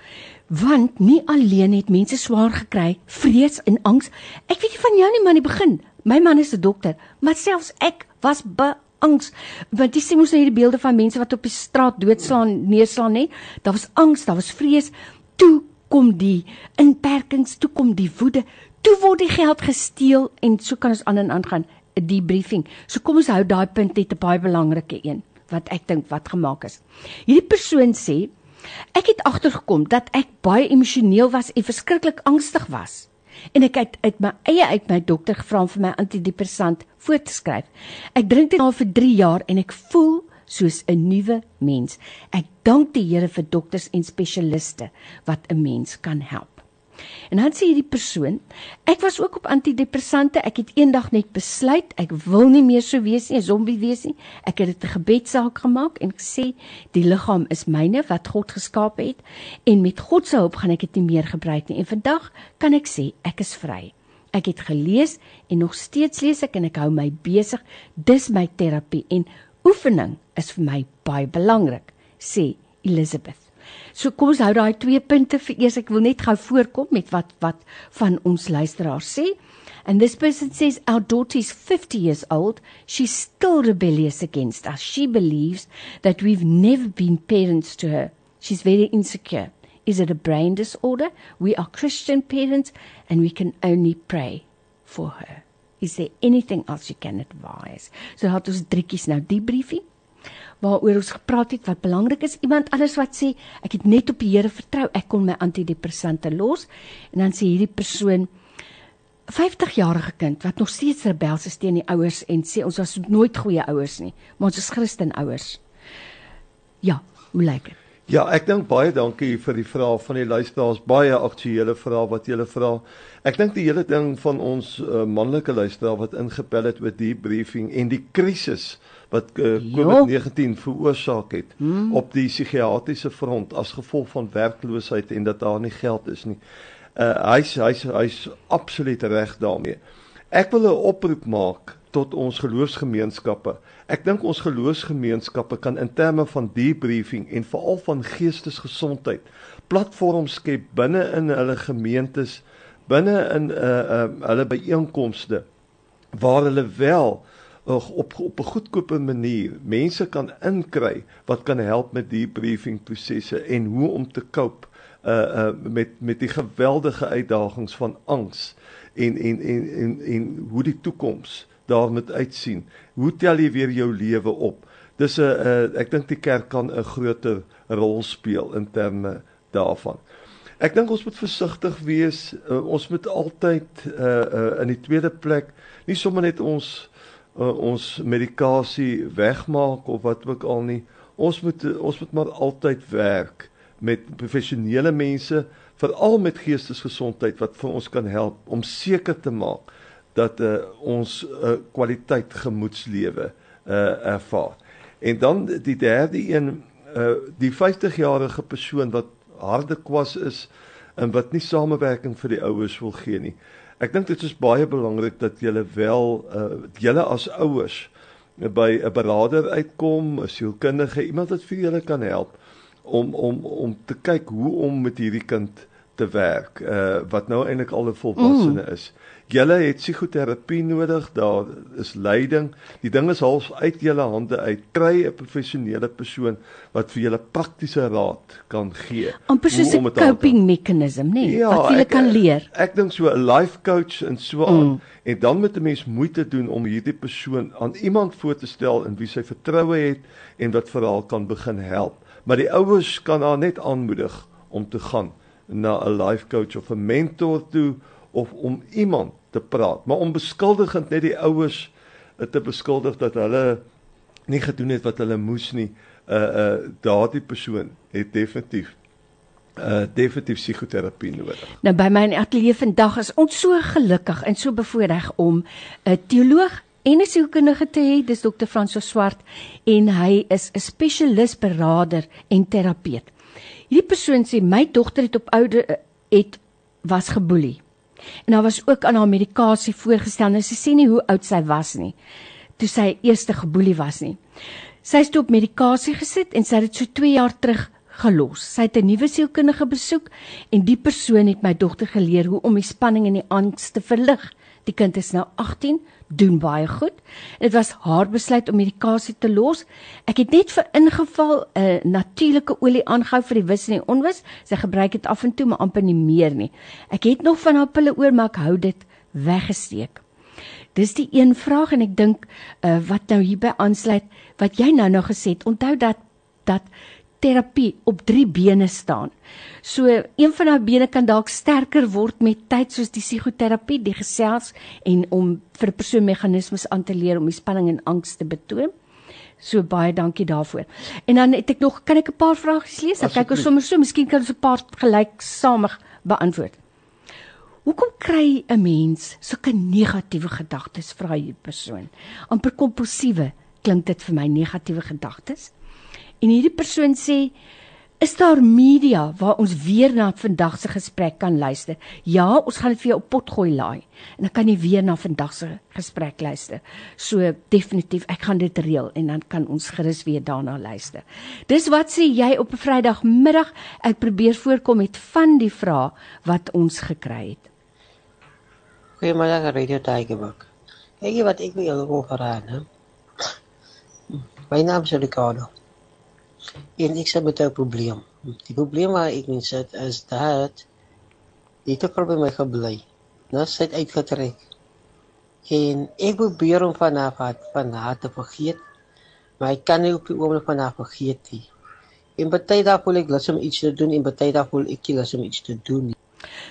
want nie alleen het mense swaar gekry, vrees en angs. Ek weet nie van jou nie, maar in die begin, my man is 'n dokter, maar selfs ek was beangs want jy sien mos nou hierdie beelde van mense wat op die straat doodslaan, neerslaan nê. Daar was angs, daar was vrees. Toe kom die inperkings, toe kom die woede, toe word die geld gesteel en so kan ons aan en aan gaan die briefing. So kom ons hou daai punt net 'n baie belangrike een wat ek dink wat gemaak is. Hierdie persoon sê Ek het agtergekom dat ek baie emosioneel was en verskriklik angstig was. En ek het uit my eie uit my dokter gevra om vir my antidepressant voor te skryf. Ek drink dit al vir 3 jaar en ek voel soos 'n nuwe mens. Ek dank die Here vir dokters en spesialiste wat 'n mens kan help. En dan sê hierdie persoon, ek was ook op antidepressante, ek het eendag net besluit ek wil nie meer so wees nie, 'n zombie wees nie. Ek het dit 'n gebedsaak gemaak en gesê die liggaam is myne wat God geskaap het en met God se hulp gaan ek dit nie meer gebruik nie. En vandag kan ek sê ek is vry. Ek het gelees en nog steeds lees ek en ek hou my besig. Dis my terapie en oefening is vir my baie belangrik, sê Elizabeth. So kom ons hou daai twee punte vir eers. Ek wil net gou voorkom met wat wat van ons luisteraars sê. And this person says our daughter is 50 years old. She's still rebellious against us. She believes that we've never been parents to her. She's very insecure. Is it a brain disorder? We are Christian parents and we can only pray for her. Is there anything else you can advise? So het ons driekies nou die briefie waaroor ons gepraat het wat belangrik is. Iemand anders wat sê ek het net op die Here vertrou, ek kon my antidepressante los en dan sê hierdie persoon 50 jarige kind wat nog steeds rebels is teen die ouers en sê ons was nooit goeie ouers nie, maar ons is Christen ouers. Ja, hoe lyk dit? Ja, ek dink baie dankie vir die vraag van die luisteraars. Baie aktuelle vrae wat julle vra. Ek dink die hele ding van ons uh, manlike luisteraar wat ingepel het oor die briefing en die krisis wat uh, COVID-19 veroorsaak het hmm. op die psigiatriese front as gevolg van werkloosheid en dat daar nie geld is nie. Uh hy's hy's hy's absoluut reg daarmee. Ek wil 'n oproep maak tot ons geloofsgemeenskappe. Ek dink ons geloofsgemeenskappe kan in terme van debriefing en veral van geestesgesondheid platforms skep binne in hulle gemeentes, binne in uh, uh, hulle byeenkomste waar hulle wel uh, op op 'n goedkope manier mense kan inkry wat kan help met debriefing prosesse en hoe om te cope uh uh met met die geweldige uitdagings van angs en en en en en hoe die toekoms daar moet uitsien. Hoe tel jy weer jou lewe op? Dis 'n uh, ek dink die kerk kan 'n groter rol speel in terme daarvan. Ek dink ons moet versigtig wees. Uh, ons moet altyd uh, uh, in die tweede plek nie sommer net ons uh, ons medikasie wegmaak of wat ook al nie. Ons moet ons moet maar altyd werk met professionele mense veral met geestesgesondheid wat vir ons kan help om seker te maak dat uh, ons uh, kwaliteit gemoedslewe uh, ervaar. En dan die derde een uh, die 50-jarige persoon wat harde kwas is en wat nie samewerking vir die ouers wil gee nie. Ek dink dit is baie belangrik dat julle wel uh, julle as ouers by 'n beraader uitkom, 'n sielkundige, iemand wat vir julle kan help om om om te kyk hoe om met hierdie kind te werk uh wat nou eintlik al 'n volwassene mm. is. Julle het psigoterapie nodig, daar is leiding. Die ding is half uit julle hande uit. Kry 'n professionele persoon wat vir julle praktiese raad kan gee. Amper soos 'n coping mechanism, nê, nee, ja, wat jy kan leer. Ek, ek dink so 'n life coach en so aan mm. en dan moet 'n mens moeite doen om hierdie persoon aan iemand voor te stel in wie sy vertroue het en wat vir haar kan begin help. Maar die ouers kan haar net aanmoedig om te gaan na 'n life coach of 'n mentor toe of om iemand te praat, maar om beskuldigend net die ouers uh, te beskuldig dat hulle nie gedoen het wat hulle moes nie. Uh uh daardie persoon het definitief uh definitief psigoterapie nodig. Nou by my ateljee vandag is ons so gelukkig en so bevoordeel om 'n teoloog en 'n sielkundige te hê, dis dokter Franso Swart en hy is 'n spesialis berader en terapeut. Hierdie persoon sê my dogter het op oude het was geboelie. En daar was ook aan haar medikasie voorgestel. Nou sy sê nie hoe oud sy was nie toe sy eerste geboelie was nie. Sy het op medikasie gesit en sy het dit so 2 jaar terug gelos. Sy het 'n nuwe sielkundige besoek en die persoon het my dogter geleer hoe om die spanning en die angs te verlig. Die kind is nou 18 doen baie goed. Dit was haar besluit om medikasie te los. Ek het net vir ingeval 'n uh, natuurlike olie aangehou vir die wis en die onwis. Sy gebruik dit af en toe, maar amper nie meer nie. Ek het nog van haar pille oor, maar ek hou dit weggesteek. Dis die een vraag en ek dink uh, wat nou hierby aansluit wat jy nou nou gesê het. Onthou dat dat terapie op drie bene staan. So een van daai bene kan dalk sterker word met tyd soos die psigoterapie, die gesels en om vir 'n persoon meganismes aan te leer om die spanning en angs te betoon. So baie dankie daarvoor. En dan het ek nog kan ek 'n paar vrae lees? Ek kyk ons sommer so, miskien kan ons 'n paar gelyksamig beantwoord. Hoekom kry 'n mens sulke negatiewe gedagtes vra hierdie persoon? amper kompulsiewe klink dit vir my negatiewe gedagtes. En hierdie persoon sê Is daar media waar ons weer na vandag se gesprek kan luister? Ja, ons gaan dit vir jou op pot gooi laai en dan kan jy weer na vandag se gesprek luister. So definitief, ek gaan dit reël en dan kan ons gerus weer daarna luister. Dis wat sê jy op 'n Vrydagmiddag? Ek probeer voorkom met van die vrae wat ons gekry het. Goeiemôre Radio Tygerberg. Hey, wat ek wil julle vra, hè? My naam is Ricardo. En ek sê met 'n probleem. Die probleem waar ek mee sit is dat te vrou by my gebly. Nou sit uitgetrek. En ek probeer om van haar van haar te vergeet. Maar ek kan nie op die oomblik van haar vergeet nie. En baie dae voel ek lus om iets te doen en baie dae voel ek nie lus om iets te doen nie.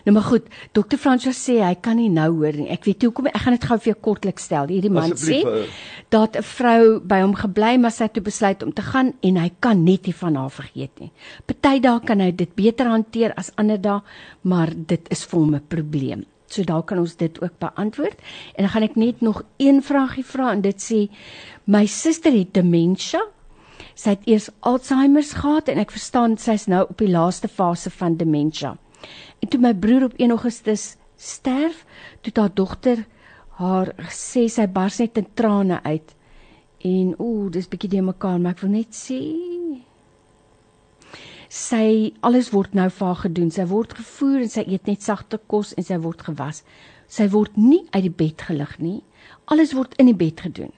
Nou maar goed, dokter Fransjo sê hy kan nie nou hoor nie. Ek weet hoekom ek gaan dit gou vir jou kortliks stel. Hierdie man sê Asseblief, eh. dat 'n vrou by hom gebly maar sy het toe besluit om te gaan en hy kan net nie van haar vergeet nie. Party dae kan hy dit beter hanteer as ander dae, maar dit is vir hom 'n probleem. So daar kan ons dit ook beantwoord. En dan gaan ek net nog een vragie vra en dit sê my suster het demensie. Sy het eers Alzheimer gehad en ek verstaan sy's nou op die laaste fase van demensie. En toe my broer op 1 Augustus sterf, toe haar dogter haar sê sy bars net in trane uit. En ooh, dis bietjie de mekaar, maar ek wil net sê sy alles word nou vir haar gedoen. Sy word gevoer en sy eet net sagte kos en sy word gewas. Sy word nie uit die bed gelig nie. Alles word in die bed gedoen.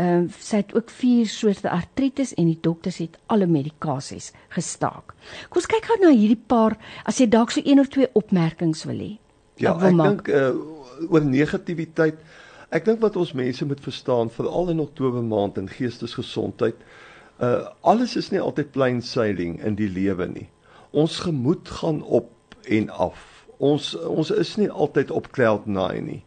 Ehm uh, sy het ook vier soorte artritis en die dokters het alle medikasies gestaak. Kom ons kyk gou na hierdie paar as jy dalk so een of twee opmerkings wil hê. Ja, ek dink uh, oor negativiteit. Ek dink wat ons mense moet verstaan veral in Oktober maand in geestesgesondheid, uh alles is nie altyd plain sailing in die lewe nie. Ons gemoed gaan op en af. Ons ons is nie altyd op cloud 9 nie.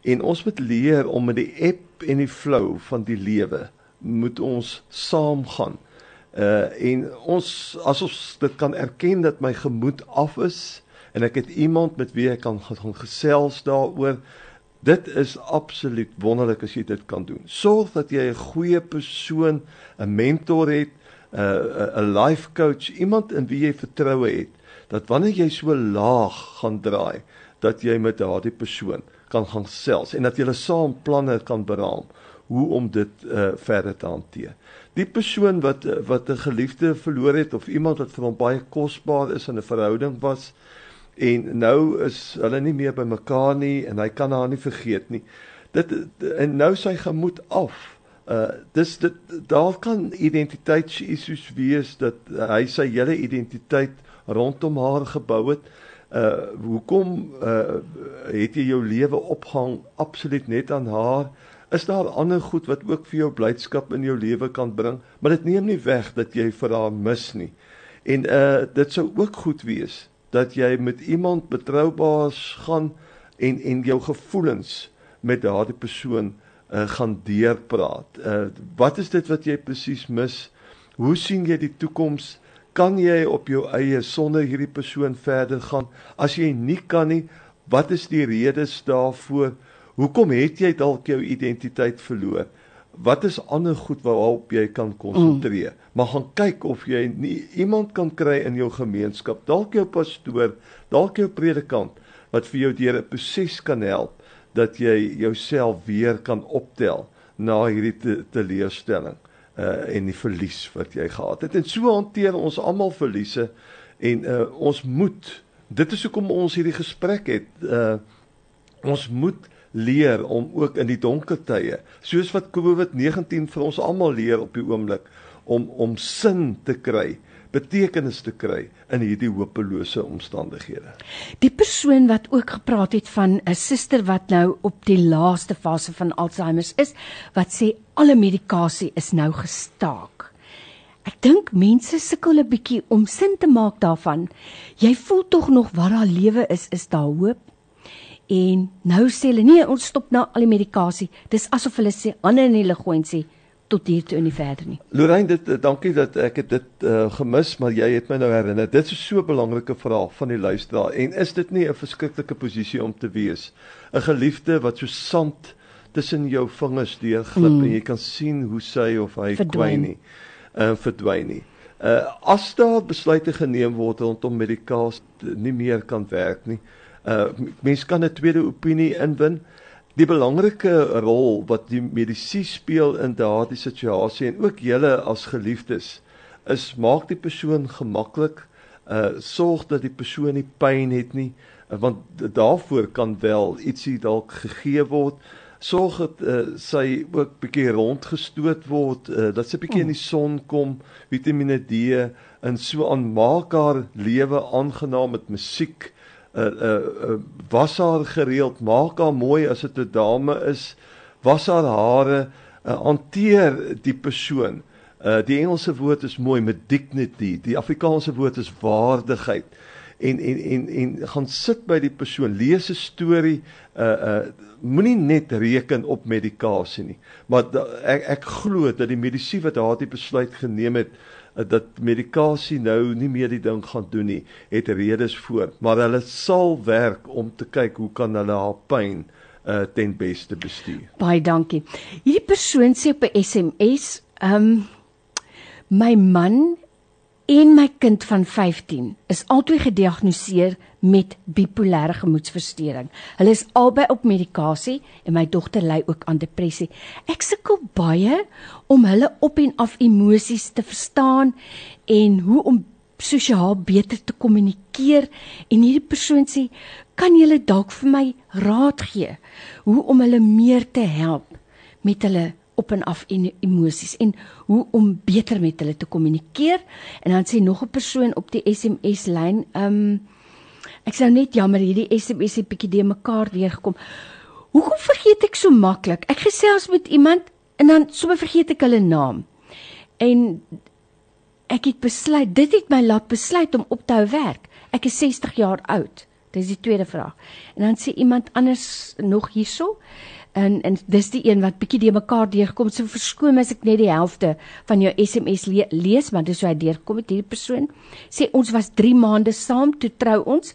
En ons moet leer om met die ebb en die flow van die lewe moet ons saamgaan. Uh en ons as ons dit kan erken dat my gemoed af is en ek het iemand met wie ek kan gaan gesels daaroor. Dit is absoluut wonderlik as jy dit kan doen. Sorg dat jy 'n goeie persoon, 'n mentor het, 'n 'n life coach, iemand in wie jy vertroue het, dat wanneer jy so laag gaan draai, dat jy met daardie persoon kan gaan gesels en dat julle saam planne kan beraam hoe om dit uh, verder te hanteer. Die persoon wat uh, wat 'n geliefde verloor het of iemand wat vir hom baie kosbaar is in 'n verhouding was en nou is hulle nie meer by mekaar nie en hy kan haar nie vergeet nie. Dit en nou sy gemoed af. Uh dis dit daar kan identiteitsissues wees dat hy sy hele identiteit rondom haar gebou het. Uh hoekom uh het jy jou lewe opgehang absoluut net aan haar? Is daar ander goed wat ook vir jou blydskap in jou lewe kan bring, maar dit neem nie weg dat jy vir haar mis nie. En uh dit sou ook goed wees dat jy met iemand betroubaars gaan en en jou gevoelens met daardie persoon uh gaan deurpraat. Uh wat is dit wat jy presies mis? Hoe sien jy die toekoms? Kan jy op jou eie sonder hierdie persoon verder gaan? As jy nie kan nie, wat is die redes daarvoor? Hoekom het jy dalk jou identiteit verloor? Wat is ander goed waarop jy kan konsentreer? Mm. Maar gaan kyk of jy nie iemand kan kry in jou gemeenskap, dalk jou pastoor, dalk jou predikant wat vir jou deur 'n proses kan help dat jy jouself weer kan optel na hierdie te, teleurstelling uh en die verlies wat jy gehad het. En so hanteer ons almal verliese en uh ons moet dit is hoekom ons hierdie gesprek het. Uh ons moet leer om ook in die donker tye, soos wat COVID-19 vir ons almal leer op die oomblik om om sin te kry, betekenis te kry in hierdie hopelose omstandighede. Die persoon wat ook gepraat het van 'n suster wat nou op die laaste fase van Alzheimer is, wat sê alle medikasie is nou gestaak. Ek dink mense sukkel 'n bietjie om sin te maak daarvan. Jy voel tog nog wat daar lewe is, is daar hoop? En nou sê hulle nee, ons stop nou al die medikasie. Dis asof hulle sê hande in die lug gooi en sê tot hier toe en nie verder nie. Lorraine, dit eh, dankie dat ek het dit uh, gemis, maar jy het my nou herinner. Dit is so 'n belangrike vraag van die luisteraar en is dit nie 'n verskriklike posisie om te wees? 'n Geliefde wat so sand tussen jou vingers deurglip mm. en jy kan sien hoe sy of hy kwyn nie. Uh verdwyn nie. Uh as daar besluite geneem word rondom medikasie nie meer kan werk nie. Uh mens kan 'n tweede opinie inwin. Die belangrike rol wat die medisy speel in daardie situasie en ook julle as geliefdes is maak die persoon gemaklik, uh sorg dat die persoon nie pyn het nie, uh, want daarvoor kan wel ietsie dalk gegee word. sorg dat uh, sy ook bietjie rondgestoot word, uh, dat sy bietjie in die son kom, Vitamiene D en so aan maak haar lewe aangenaam met musiek. Uh uh, uh was haar gereeld, maak haar mooi as dit 'n dame is, was haar hare, uh, hanteer die persoon. Uh die Engelse woord is mooi met dignity, die Afrikaanse woord is waardigheid. En en en en gaan sit by die persoon, lees 'n storie, uh uh moenie net reken op medikasie nie. Maar da, ek ek glo dat die medisyne wat daardie besluit geneem het uh, dat medikasie nou nie meer die ding gaan doen nie, het redes voor, maar hulle sal werk om te kyk hoe kan hulle haar pyn uh ten beste bestuur. Baie dankie. Hierdie persoon sê op 'n SMS, ehm um, My man en my kind van 15 is albei gediagnoseer met bipolêre gemoedstoornis. Hulle is albei op medikasie en my dogter ly ook aan depressie. Ek sukkel baie om hulle op en af emosies te verstaan en hoe om sosiaal beter te kommunikeer en hierdie persoon sê kan jy dalk vir my raad gee hoe om hulle meer te help met hulle op en af en emosies en hoe om beter met hulle te kommunikeer. En dan sê nog 'n persoon op die SMS lyn, ehm um, ek sou net jammer hierdie SMS het bietjie de mekaar deurgekom. Hoekom vergeet ek so maklik? Ek gesels met iemand en dan sommer vergeet ek hulle naam. En ek het besluit, dit het my laat besluit om op te hou werk. Ek is 60 jaar oud. Dis die tweede vraag. En dan sê iemand anders nog hierso en en dis die een wat bietjie deur mekaar deurkom. So verskoon as ek net die helfte van jou SMS le lees, want dis hoe hy deurkom met hierdie persoon. Sê ons was 3 maande saam toe trou ons.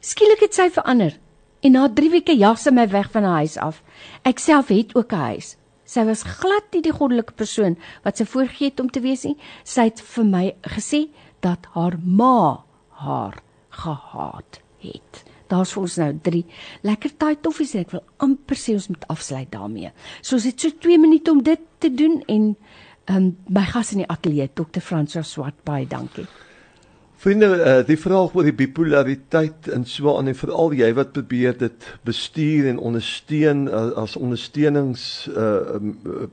Skielik het sy verander. En na 3 weke jag sy my weg van haar huis af. Ek self het ook 'n huis. Sy was glad nie die goddelike persoon wat sy voorgegee het om te wees nie. Sy het vir my gesê dat haar ma haar gehaat het. Daar's vir ons nou 3 lekker taai toffies en ek wil amper sê ons moet afsluit daarmee. So ons het so 2 minute om dit te doen en ehm um, my gas in die ateljee Dr. Francois Swart baie dankie. Vriende, uh, die vraag oor die bipolariteit en so aan en veral jy wat probeer dit bestuur en ondersteun uh, as ondersteunings uh,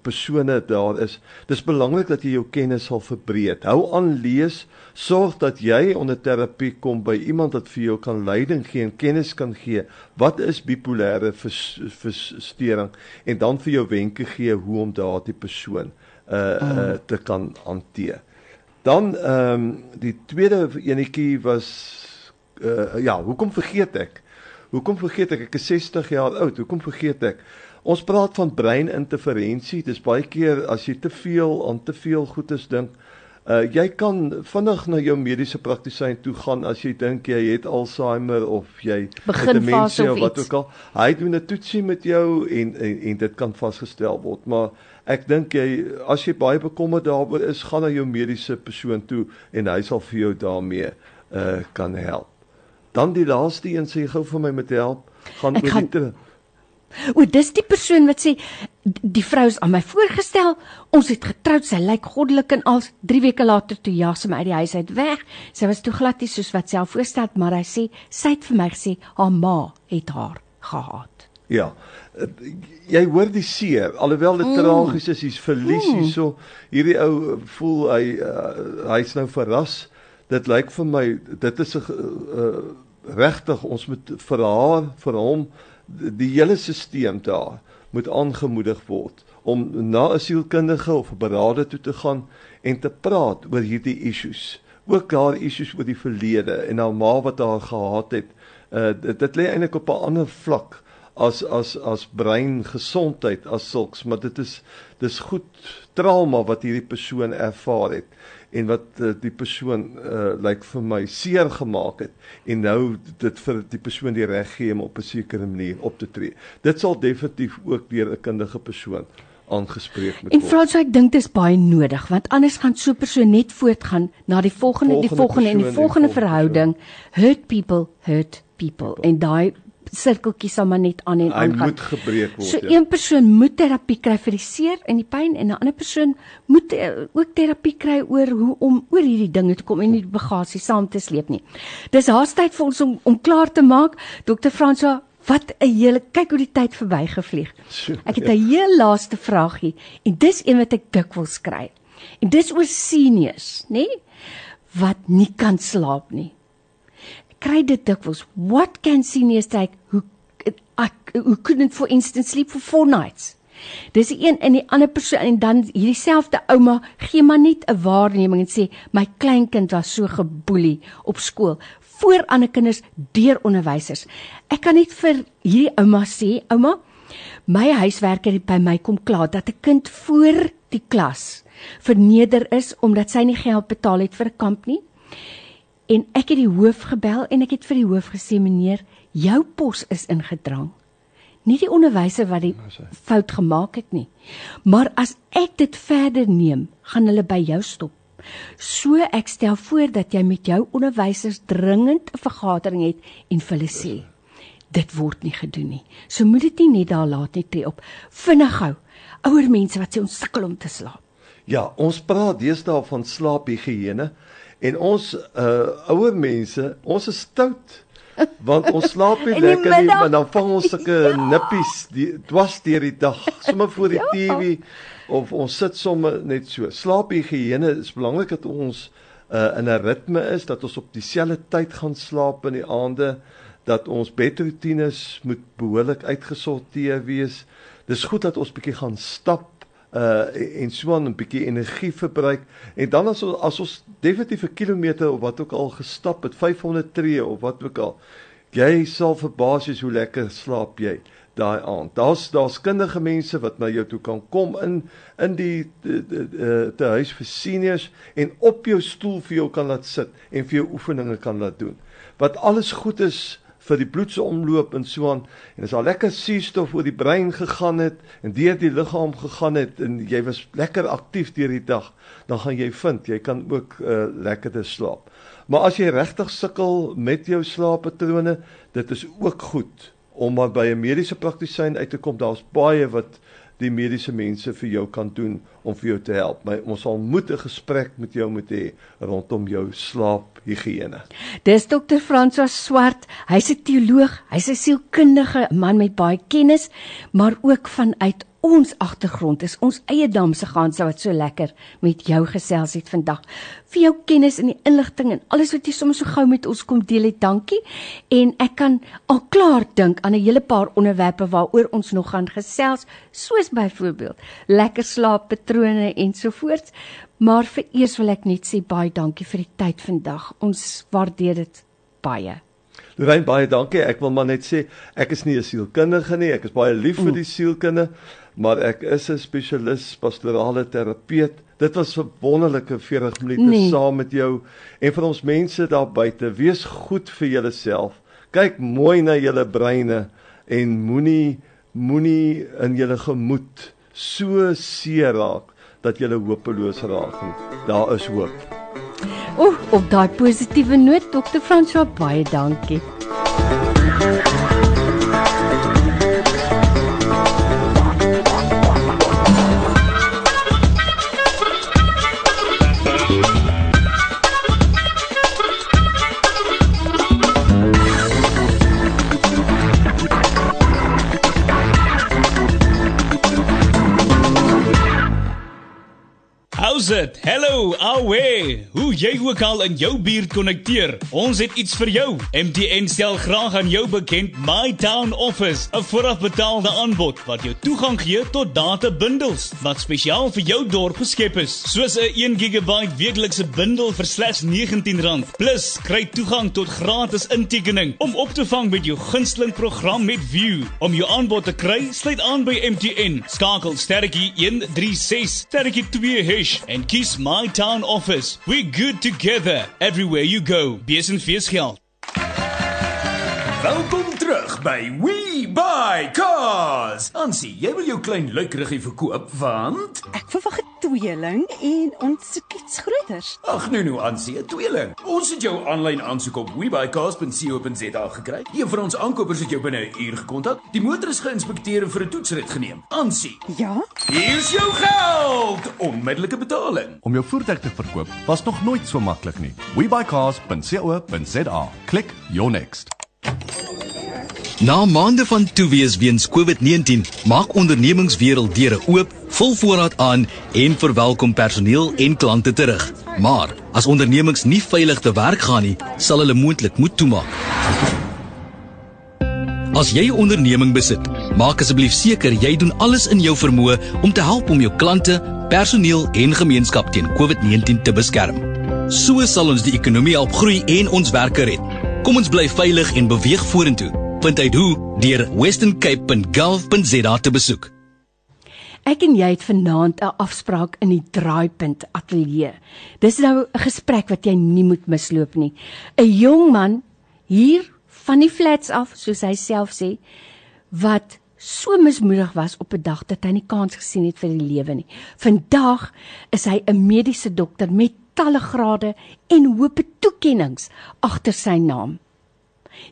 persone daar is. Dis belangrik dat jy jou kennis sal verbreed. Hou aan lees, sorg dat jy onder terapie kom by iemand wat vir jou kan leiding gee en kennis kan gee. Wat is bipolêre verstoring en dan vir jou wenke gee hoe om daardie persoon uh, uh te kan hanteer. Dan ehm um, die tweede enetjie was uh ja, hoekom vergeet ek? Hoekom vergeet ek? Ek is 60 jaar oud. Hoekom vergeet ek? Ons praat van breininterferensie. Dis baie keer as jy te veel aan te veel goedes dink. Uh jy kan vinnig na jou mediese praktisyn toe gaan as jy dink jy het Alzheimer of jy het demensie of, of wat ook al. Hy doen 'n toetsie met jou en, en en dit kan vasgestel word, maar ek dink jy as jy baie bekommerd daaroor is, gaan na jou mediese persoon toe en hy sal vir jou daarmee uh kan help. Dan die laaste een sê gou vir my met help, gaan oor die te O, dis die persoon wat sê die vrou is aan my voorgestel. Ons het getroud, sy lyk goddelik en al 3 weke later toe ja, sy uit die huis uit weg. Sy was toe glad nie soos wat self voorstel, maar hy sê sy het vir my gesê haar ma het haar gehaat. Ja. Jy hoor die seer, alhoewel dit mm. tragies is, hy's verlies mm. hierso. Hierdie ou voel hy uh, hy's nou verras. Dit lyk vir my dit is 'n uh, regtig ons moet vir haar, vir hom die hele stelsel daar moet aangemoedig word om na 'n sielkundige of 'n beraader toe te gaan en te praat oor hierdie issues. Ook daar issues oor die verlede en haar ma wat haar gehaat het. Uh dit, dit lê eintlik op 'n ander vlak as as as brein gesondheid as sulks maar dit is dis goed trauma wat hierdie persoon ervaar het en wat uh, die persoon uh, lyk vir my seer gemaak het en nou dit vir die persoon die reg gee om op 'n sekere manier op te tree. Dit sal definitief ook deur 'n kundige persoon aangespreek moet word. En Frans, ek dink dit is baie nodig want anders gaan so 'n persoon net voortgaan na die volgende, volgende die volgende en die volgende verhouding hurt people hurt people, people. en daai sirkeltjie sal maar net aan en aan gaan. Hy moet gebreek word. So ja. een persoon moet terapie kry vir die seer en die pyn en 'n ander persoon moet uh, ook terapie kry oor hoe om oor hierdie dinge te kom en nie die bagasie saam te sleep nie. Dis haastyd vir ons om om klaar te maak. Dr. Fransoa Wat 'n hele kyk hoe die tyd verbygevlieg. Ek het ja. 'n heel laaste vraagie en dis een wat ek dikwels kry. En dis oor seniors, nê? Wat nie kan slaap nie. Kry dit dikwels. What can seniors take who who couldn't for instance sleep for four nights? Dis die een in die ander persoon en dan hierdie selfde ouma gee maar net 'n waarneming en sê my kleinkind was so geboelie op skool voor ander kinders deur onderwysers. Ek kan net vir hierdie ouma sê, ouma, my huiswerker het by my kom kla dat 'n kind voor die klas verneder is omdat sy nie geld betaal het vir 'n kamp nie. En ek het die hoof gebel en ek het vir die hoof gesê meneer, jou pos is ingedrang. Nie die onderwyser wat die fout gemaak het nie. Maar as ek dit verder neem, gaan hulle by jou stop. So ek stel voor dat jy met jou onderwysers dringend 'n vergadering het en vir hulle sê dit word nie gedoen nie. So moet dit nie net daar laat nie tree op. Vinnig gou. Ouer mense wat sê ons sukkel om te slaap. Ja, ons praat deesdae van slaaphigiëne en ons uh ouer mense, ons is stout. Want ons slaap nie lekker nie, maar dan vang ons sulke Ja. nippies die dwars deur die dag, sommer voor die Ja. TV of ons sit sommer net so. Slaaphigiëne is belangrik dat ons uh in 'n ritme is, dat ons op dieselfde tyd gaan slaap in die aande, dat ons bedroetines moet behoorlik uitgesorteer wees. Dis goed dat ons bietjie gaan stap uh en so aan 'n bietjie energie verbruik. En dan as ons as ons definitief 'n kilometer of wat ook al gestap het 500 tree of wat ook al jy sal verbaas wees hoe lekker slaap jy daai aand. Daar's daar's kundige mense wat na jou toe kan kom in in die te, huis vir seniors en op jou stoel vir jou kan laat sit en vir jou oefeninge kan laat doen. Wat alles goed is vir die bloedse omloop en so aan. En as al lekker suurstof oor die brein gegaan het en deur die liggaam gegaan het en jy was lekker aktief deur die dag dan gaan jy vind jy kan ook uh, lekker te slaap. Maar as jy regtig sukkel met jou slaappatrone dit is ook goed om maar by 'n mediese praktisyn uit te kom. Daar's baie wat die mediese mense vir jou kan doen om vir jou te help maar ons sal moet 'n gesprek met jou moet hê rondom jou slaaphigiëne Dis dokter François Swart. Hy's 'n teoloog, hy's 'n sielkundige man met baie kennis, maar ook vanuit ons agtergrond is ons eie damse ganse wat so lekker met jou gesels het vandag. Vir jou kennis en die inligting en alles wat jy sommer so gou met ons kom deel het. Dankie. En ek kan al klaar dink aan 'n hele paar onderwerpe waaroor ons nog gaan gesels, soos byvoorbeeld lekker slaappatrone ensovoorts. Maar vereers wil ek net sê baie dankie vir die tyd vandag. Ons waardeer dit baie. Lorraine baie dankie. Ek wil maar net sê ek is nie 'n sielkundige nie. Ek is baie lief vir die sielkunde, maar ek is 'n spesialis pastorale terapeut. Dit was 'n wonderlike 40 minute Nee. saam met jou en vir ons mense daar buite. Wees goed vir julleself. Kyk mooi na julle breine en moenie moenie in julle gemoed so seer raak dat jy hopeloos raak nie. Daar is hoop. O, op daai positiewe noot, dokter François, baie dankie. Awe. Hoe jy ook al in jou buurt konnekteer. Ons het iets vir jou. MTN stel graag aan jou bekend My Town Office, 'n voorafbetaalde aanbod wat jou toegang gee tot data bundels wat spesiaal vir jou dorp geskep is. Soos 'n 1 GB weeklikse bundel vir slegs R19. Plus, kry toegang tot gratis intekening om op te vang met jou gunsteling program met View. Om jou aanbod te kry, sluit aan by MTN. Skakel sterretjie 136 sterretjie 2 hash en kies My Town Office. We good good together everywhere you go. Beers and Fierce Health. Welkom terug by We Buy Cars. Ansie, jy wil jou klein luikruggie verkoop want Ek verwag 'n tweeling en ons soek iets groters. Ag nee nou Ansie, 'n tweeling. Ons het jou aanlyn aansoek op webuycars.co.za gekry. Een van ons aankopers het jou binne 'n uur gekontak. Die motor is geïnspekteer en vir 'n toetsrit geneem. Ansie, Ja? hier's jou geld. Onmiddellike betaling. Om jou voertuig te verkoop was nog nooit so maklik nie. webuycars.co.za. Klik your next. Na maande van toewees weens COVID-19, maak ondernemingswêreld deure oop, vul voorraad aan en verwelkom personeel en klante terug. Maar as ondernemings nie veilig te werk gaan nie, sal hulle moontlik moet toemaak. As jy 'n onderneming besit, maak asseblief seker jy doen alles in jou vermoë om te help om jou klante, personeel en gemeenskap teen COVID-19 te beskerm. So sal ons die ekonomie help groei en ons werke red. Kom ons bly veilig en beweeg vorentoe vind uit hoe deur westerncape.gov.za te besoek. Ek en jy het vanaand 'n afspraak in die Draaipunt Ateljee. Dis nou 'n gesprek wat jy nie moet misloop nie. 'n Jong man hier van die flats af, soos hy self sê, wat so mismoedig was op 'n dag dat hy nie kans gesien het vir die lewe nie. Vandag is hy 'n mediese dokter met talle grade en hoë toekenninge agter sy naam.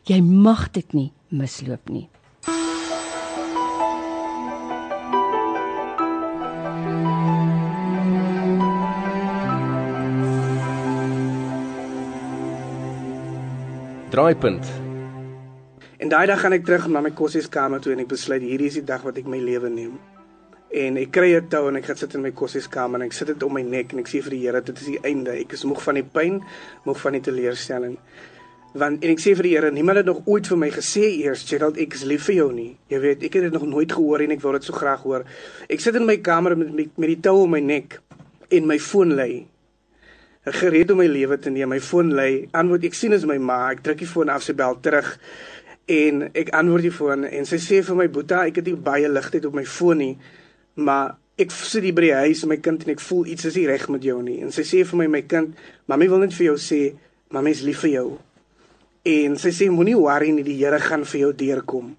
Jy mag dit nie misloop nie. Draaipunt. En daai dag gaan ek terug na my kossieskamer toe en ek besluit hierdie is die dag wat ek my lewe neem. En ek kry 'n tou en ek gaan sit in my kossieskamer en ek sit dit om my nek en ek sê vir die Here dit is die einde. Ek is moeg van die pyn, moeg van die teleurstelling want en ek sê vir die Here, niemand het nog ooit vir my gesê eers, Gerald, ek is lief vir jou nie. Jy weet, ek het dit nog nooit gehoor en ek wil dit so graag hoor. Ek sit in my kamer met met, met die tou om my nek en my foon lê. Gereed om my lewe te neem. My foon lê. Antwoord ek sien is my ma. Ek druk die foon af, sy bel terug en ek antwoord die foon en sy sê vir my boeta, ek het nie baie ligtheid op my foon nie, maar ek sit hier by die huis met my kind en ek voel iets is nie reg met jou nie. En sy sê vir my my kind, mami wil net vir jou sê, mami is lief vir jou. En sy sê moenie worry nie, die Here gaan vir jou deurkom.